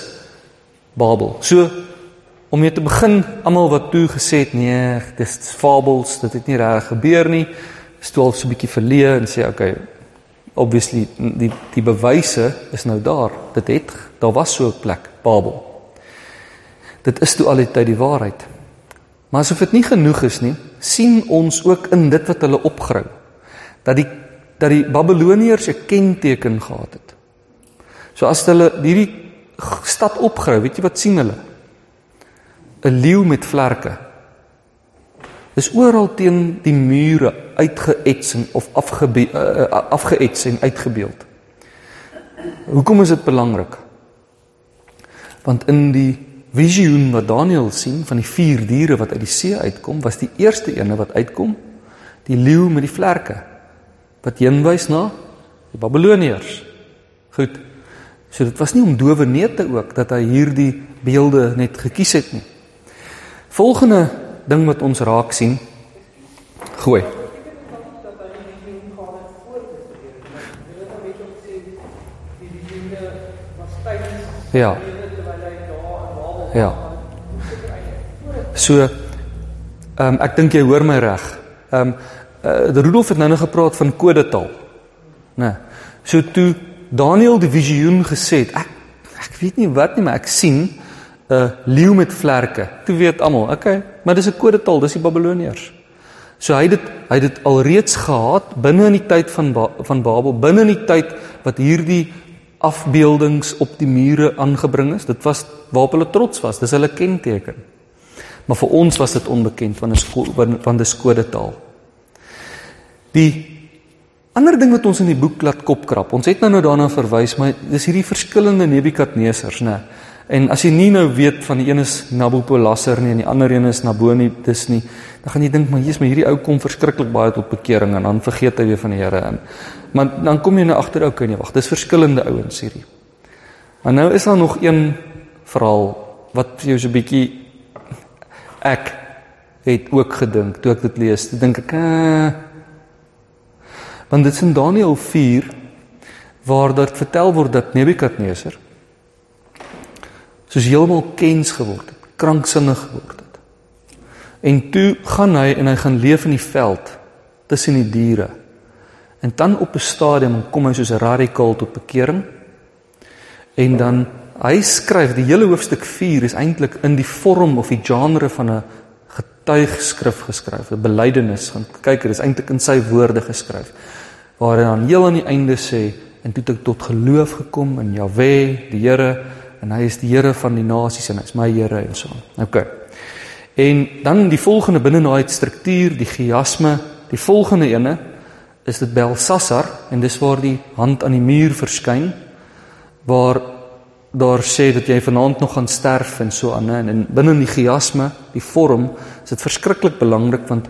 Babel. So om mee te begin, almal wat toe gesê het nee, dis fabels, dit het nie reg gebeur nie, stoel so 'n bietjie verleë en sê okay, obviously die die bewyse is nou daar. Dit het daar was so 'n plek, Babel. Dit is toe al die tyd die waarheid. Maar asof dit nie genoeg is nie, sien ons ook in dit wat hulle opgrou dat die dat die Babiloniërs 'n kenteken gehad het. So as hulle hierdie stad opgrou, weet jy wat sien hulle? 'n Leeu met vlerke. Dis oral teen die mure uitgeets of afge uh, afgeets en uitgebeeld. Hoekom is dit belangrik? Want in die visioen wat Daniël sien van die vier diere wat uit die see uitkom, was die eerste ene wat uitkom die leeu met die vlerke wat heenwys na die Babiloniërs. Goed. So dit was nie om dowe neete ook dat hy hierdie beelde net gekies het nie. Volgende ding wat ons raak sien. Gooi. Ja. Ja. So ehm um, ek dink jy hoor my reg. Ehm um, uh, Rudolf het nou nog gepraat van kodetaal. Né. Nee. So toe Daniel die visioen gesê het, ek ek weet nie wat nie, maar ek sien 'n uh, leeu met vlerke. Toe weet almal, okay, maar dis 'n kodetaal, dis die Babiloniërs. So hy het dit hy het dit alreeds gehad binne in die tyd van ba van Babel, binne in die tyd wat hierdie afbeeldings op die mure aangebring is. Dit was waarop hulle trots was. Dis hulle kenteken. Maar vir ons was dit onbekend want dit van die skodetaal. Die Ander ding wat ons in die boek laat kopkrap. Ons het nou nou daarna verwys, maar dis hierdie verskillende Nebukadnesers, né? En as jy nie nou weet van die een is Nabopolassar nie en die ander een is Nabonidus nie, dan gaan jy dink maar Jesus, maar hierdie ou kom verskriklik baie tot bekering en dan vergeet hy weer van die Here in. Maar dan kom jy nou agter ou kan jy wag. Dis verskillende ouens hierdie. Maar nou is daar nog een verhaal wat vir jou so 'n bietjie ek het ook gedink toe ek dit lees. Ek dink ek uh, Want dit is in Daniël 4 waar dit vertel word dat Nebukadneser soos heeltemal kens geword het, kranksinnig geword het. En toe gaan hy en hy gaan leef in die veld tussen die diere. En dan op 'n stadium kom hy soos 'n radikaal tot bekering. En dan hy skryf die hele hoofstuk 4 is eintlik in die vorm of die genre van 'n getuigskrif geskryf, 'n belydenis. Gaan kyk, dit is eintlik in sy woorde geskryf. Waar hy dan heel aan die einde sê en toe het ek tot geloof gekom in Jahwe, die Here, en hy is die Here van die nasies en hy is my Here en so. OK. En dan die volgende binne daai struktuur, die chiasme, die volgende ene is dit Belsasar en dis waar die hand aan die muur verskyn waar daar sê dat jy vanaand nog gaan sterf en so aan en, en binne in die chiasme, die vorm, is dit verskriklik belangrik want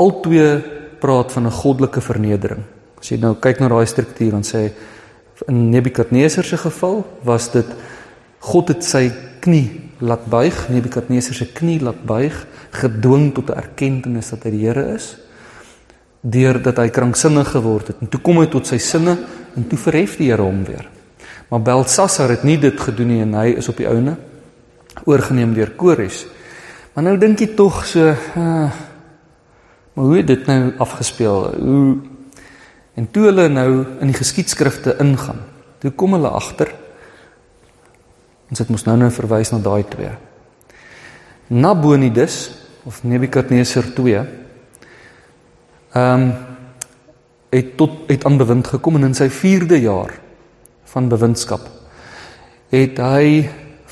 albei praat van 'n goddelike vernedering. As jy nou kyk na daai struktuur dan sê in Nebukadneser se geval was dit God het sy knie laat buig, Nebukadneser se knie laat buig, gedwing tot 'n erkenning dat hy die Here is deurdat hy kranksinnig geword het en toe kom hy tot sy sinne en toe verhef die Here hom weer. Maar Belsasar het nie dit gedoen nie en hy is op die ouene oorgeneem deur Kores. Maar nou dink jy tog so, uh, maar hoe het dit nou afgespeel? Hoe en toe hulle nou in die geskiedskrifte ingaan, toe kom hulle agter ons het mos nou nou verwys na daai twee. Nabonidus of Nebukadneser 2 ehm um, het tot het aan bewind gekom en in sy 4de jaar van bewindskap het hy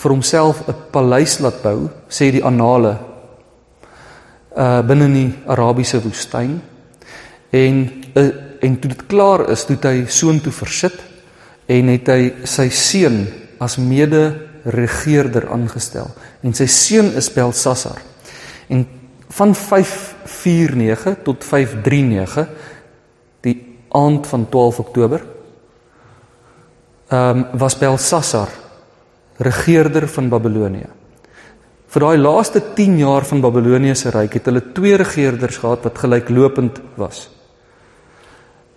vir homself 'n paleis laat bou, sê die annale uh binne in die Arabiese woestyn en uh, en toe dit klaar is, toe hy soontoe versit en het hy sy seun as mede-regerder aangestel en sy seun is Belsasar. En van 549 tot 539 die aand van 12 Oktober ehm um, was Belsasar regerder van Babelonie. Vir daai laaste 10 jaar van Babelonie se ryk het hulle twee regerders gehad wat gelyklopend was.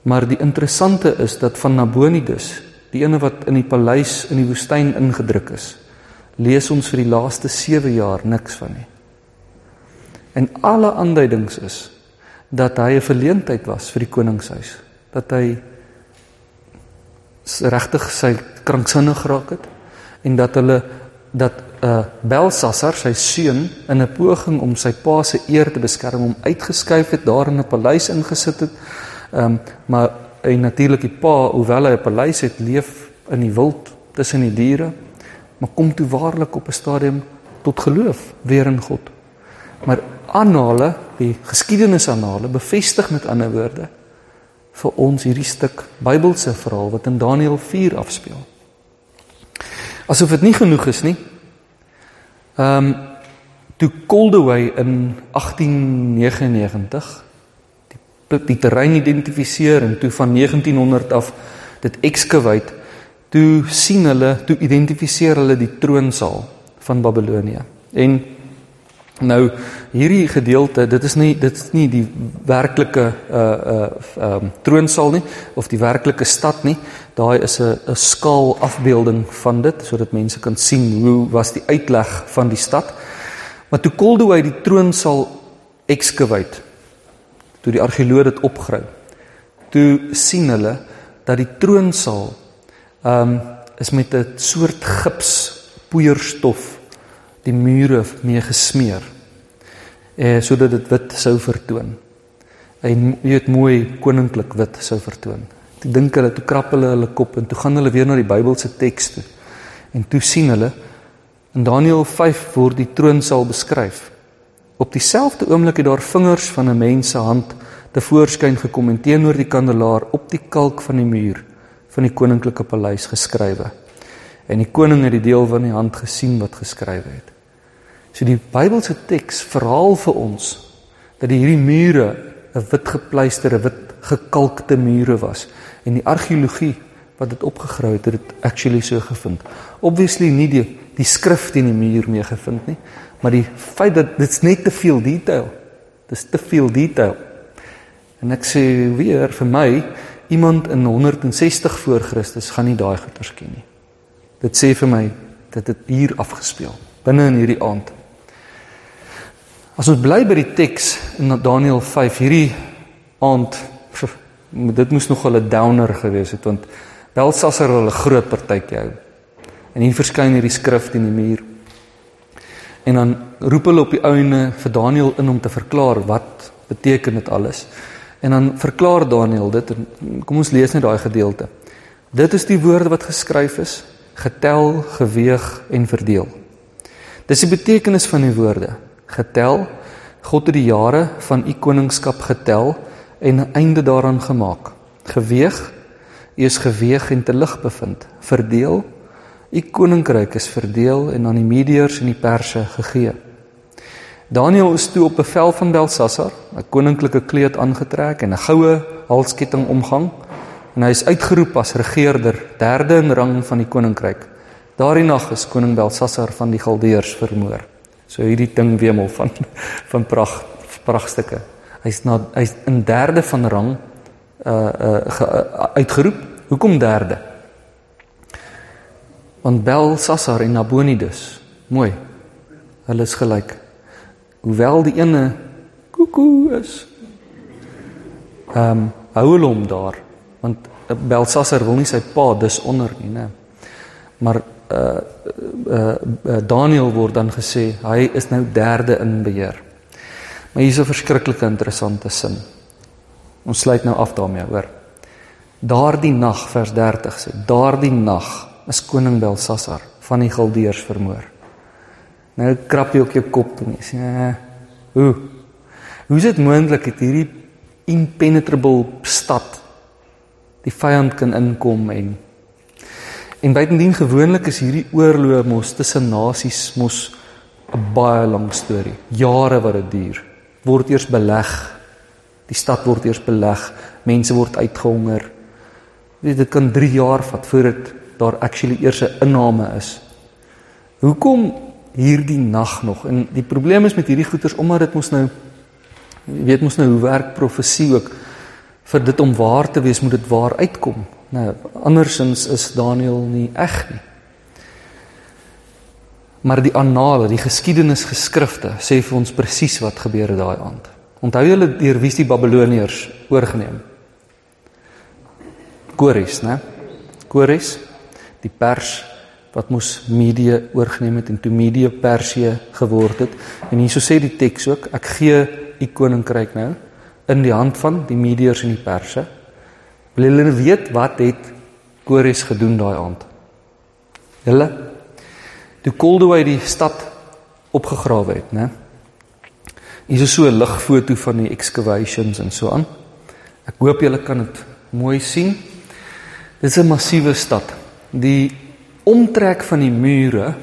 Maar die interessante is dat van Nabonidus, die ene wat in die paleis in die woestyn ingedruk is, lees ons vir die laaste 7 jaar niks van nie. En alle aanduidings is dat hy 'n verleentheid was vir die koningshuis, dat hy regtig sy kranksinnig geraak het en dat hulle dat uh, Belsasar sy seun in 'n poging om sy pa se eer te beskerm hom uitgeskuif het daar in 'n paleis ingesit het. Ehm um, maar en natuurlik die pa, hoewel hy 'n paleis het, leef in die wild tussen die diere, maar kom toe waarlik op 'n stadium tot geloof weer in God. Maar aanhale, die geskiedenisaanhale bevestig met ander woorde vir ons hierdie stuk Bybelse verhaal wat in Daniël 4 afspeel. Asof dit nie genoeg is nie. Ehm um, toe Coldaway in 1899 die terrein identifiseer en toe van 1900 af dit excavate, toe sien hulle, toe identifiseer hulle die troonsaal van Babelonie. En Nou hierdie gedeelte, dit is nie dit is nie die werklike uh uh um troonsaal nie of die werklike stad nie. Daai is 'n 'n skaal afbeelding van dit sodat mense kan sien hoe was die uitleg van die stad. Maar toe Koldo hy die troonsaal excavate. Toe die argeoloog dit opgrawe. Toe sien hulle dat die troonsaal um is met 'n soort gips poeierstof die mure mee gesmeer. Eh sodat dit wit sou vertoon. En weet mooi koninklik wit sou vertoon. Ek dink hulle toe krap hulle hulle kop en toe gaan hulle weer na die Bybelse teks toe. En toe sien hulle in Daniël 5 word die troonsaal beskryf. Op dieselfde oomblik het daar vingers van 'n mens se hand te voorskyn gekom en teenoor die kandelaar op die kalk van die muur van die koninklike paleis geskrywe. En die koning het die deel van die hand gesien wat geskrywe het. So die Bybelse teks verhaal vir ons dat hierdie mure 'n wit gepleisterde, wit gekalkte mure was en die argeologie wat dit opgegrawe het, het dit actually so gevind. Obviously nie die die skrif teen die muur mee gevind nie, maar die feit dat dit's net te veel detail. Dis te veel detail. En ek sê weer vir my iemand in 160 voor Christus gaan nie daai goeters ken nie. Dit sê vir my dat dit hier afgespeel binne in hierdie aand. As ons bly by die teks in Daniël 5 hierdie aand Dit moes nog 'n downer gewees het want Belsasar hulle groot partytjie hou. En hier verskyn hierdie skrif teen die muur. En dan roep hulle op die ouene vir Daniël in om te verklaar wat beteken dit alles. En dan verklaar Daniël dit en kom ons lees net daai gedeelte. Dit is die woorde wat geskryf is, getel, geweeg en verdeel. Dis die betekenis van die woorde. Getel, God het die jare van u koningskap getel en 'n einde daaraan gemaak. Geweeg, u is geweeg en te lig bevind. Verdeel, u koninkryk is verdeel en aan die Mediërs en die Perse gegee. Daniël is toe op bevel van Belsasar 'n koninklike kleed aangetrek en 'n goue halsketting omgang en hy is uitgeroep as regerder, derde in rang van die koninkryk. Daardie nag is koning Belsasar van die Galdeërs vermoor. So hierdie ding wemel van van pragt prachtstukke. Hy's na hy's in derde van rang uh uh ge, uh, uitgeroep. Hoekom derde? Want Belsasar en Nabonidus, mooi. Hulle is gelyk hoewel die ene koekoe is. Ehm um, hou hulle hom daar want Belsasar wil nie sy pa dis onder nie, né? Maar uh, uh uh Daniel word dan gesê hy is nou derde in beheer. Maar hier's 'n verskriklike interessante sin. Ons sluit nou af daarmee, hoor. Daardie nag vers 30 sê, daardie nag is koning Belsasar van die Galdeërs vermoor. Nou krap jy ook jou kop en jy sê, eh, "Hoe? Hoe is dit moontlik dat hierdie impenetrable stad die vyand kan inkom en en buitendien gewoonlik is hierdie oorlog mos tussen nasies mos 'n baie lang storie. Jare wat dit duur. Word eers beleg. Die stad word eers beleg. Mense word uitgehonger. Weet dit kan 3 jaar vat voordat daar actually eers 'n inname is. Hoekom hierdie nag nog. En die probleem is met hierdie goeters omdat dit mos nou jy weet mos nou hoe werk profesie ook vir dit om waar te wees moet dit waar uitkom. Nou andersins is Daniël nie eg nie. Maar die annale, die geskiedenisgeskrifte sê vir ons presies wat gebeur het daai aand. Onthou julle deur wie die Babiloniërs oorgeneem? Kores, né? Kores, die Pers wat mos Media oorgeneem het en toe Media Persië geword het. En hierso sê die teks ook, ek gee u koninkryk nou in die hand van die Mediërs en die Perse. Wil julle weet wat het Kores gedoen daai aand? Hulle toe Koldowy die stad opgegrawe het, né? Hier is so 'n ligfoto van die excavations en so aan. Ek hoop julle kan dit mooi sien. Dit is 'n massiewe stad. Die omtrek van die mure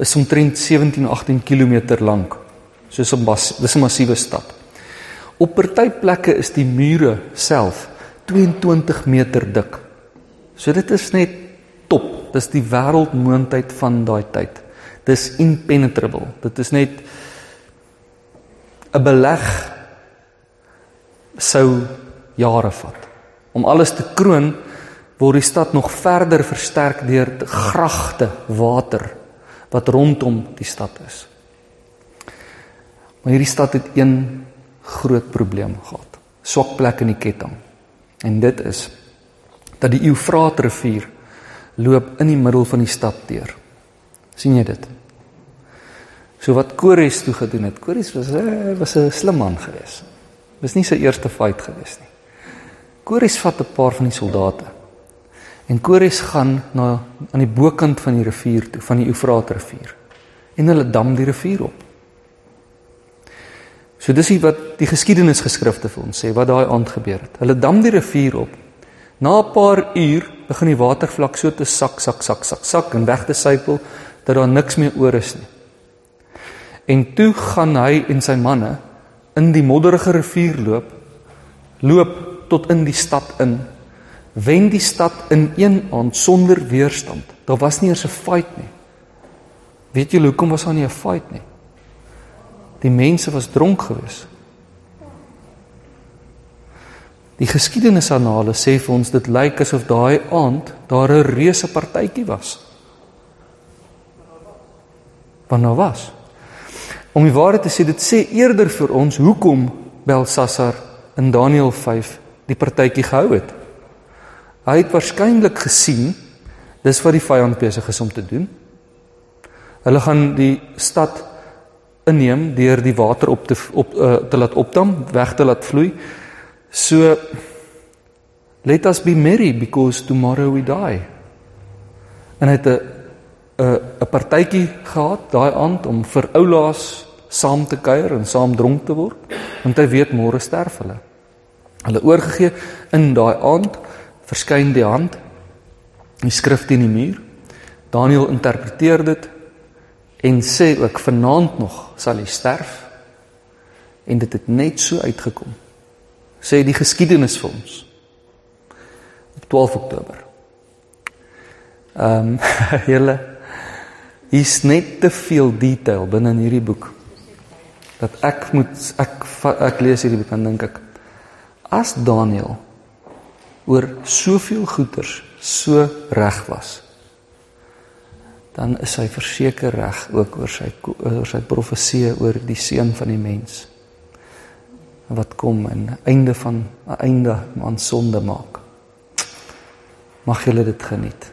is omtrent 17-18 km lank. Soos 'n dis 'n massiewe stad. Op party plekke is die mure self 22 meter dik. So dit is net top. Dis die wêreldmoondheid van daai tyd. Dis impenetrable. Dit is net 'n beleg sou jare vat om alles te kroon word die stad nog verder versterk deur gragte water wat rondom die stad is. Maar hierdie stad het een groot probleem gehad. Swak plek in die ketting. En dit is dat die Eufraatrivier loop in die middel van die stad deur. sien jy dit? So wat Kores toe gedoen het. Kores was eh, was 'n slim man geweest. Was nie sy eerste fight geweest nie. Kores vat 'n paar van die soldate En Kores gaan na aan die bokant van die rivier toe, van die Eufraatrivier. En hulle dam die rivier op. So dis wat die geskiedenisgeskrifte vir ons sê wat daai aand gebeur het. Hulle dam die rivier op. Na 'n paar uur begin die watervlak so te sak sak sak sak sak en weg te sypel dat daar niks meer oor is nie. En toe gaan hy en sy manne in die modderige rivier loop, loop tot in die stad in wen die stad in een aand sonder weerstand. Daar was nie eers 'n fight nie. Weet julle hoekom was daar nie 'n fight nie? Die mense was dronk gewees. Die geskiedenisanale sê vir ons dit lyk asof daai aand daar 'n reuse partytjie was. Want nou was. Om die waarheid te sê, dit sê eerder vir ons hoekom Belsasar in Daniël 5 die partytjie gehou het. Hy het waarskynlik gesien dis wat die vyand besig is om te doen. Hulle gaan die stad inneem deur die water op te op uh, te laat opdam, weg te laat vloei. So let us be merry because tomorrow we die. En hy het 'n 'n 'n partytjie gehad daai aand om vir oulaas saam te kuier en saam dronk te word, want hy weet môre sterf hulle. Hulle oorgegee in daai aand verskyn die hand die skrif teen die muur. Daniël interpreteer dit en sê ook vanaand nog sal hy sterf en dit het net so uitgekom. Sê die geskiedenis vir ons. Op 12 Oktober. Ehm um, hele hier's net te veel detail binne in hierdie boek dat ek moet ek ek lees hierdie boek en dink ek as Daniël oor soveel goeters so reg was dan is hy verseker reg ook oor sy oor sy profeseë oor die seun van die mens wat kom en einde van 'n einde aan sonde maak. Mag julle dit geniet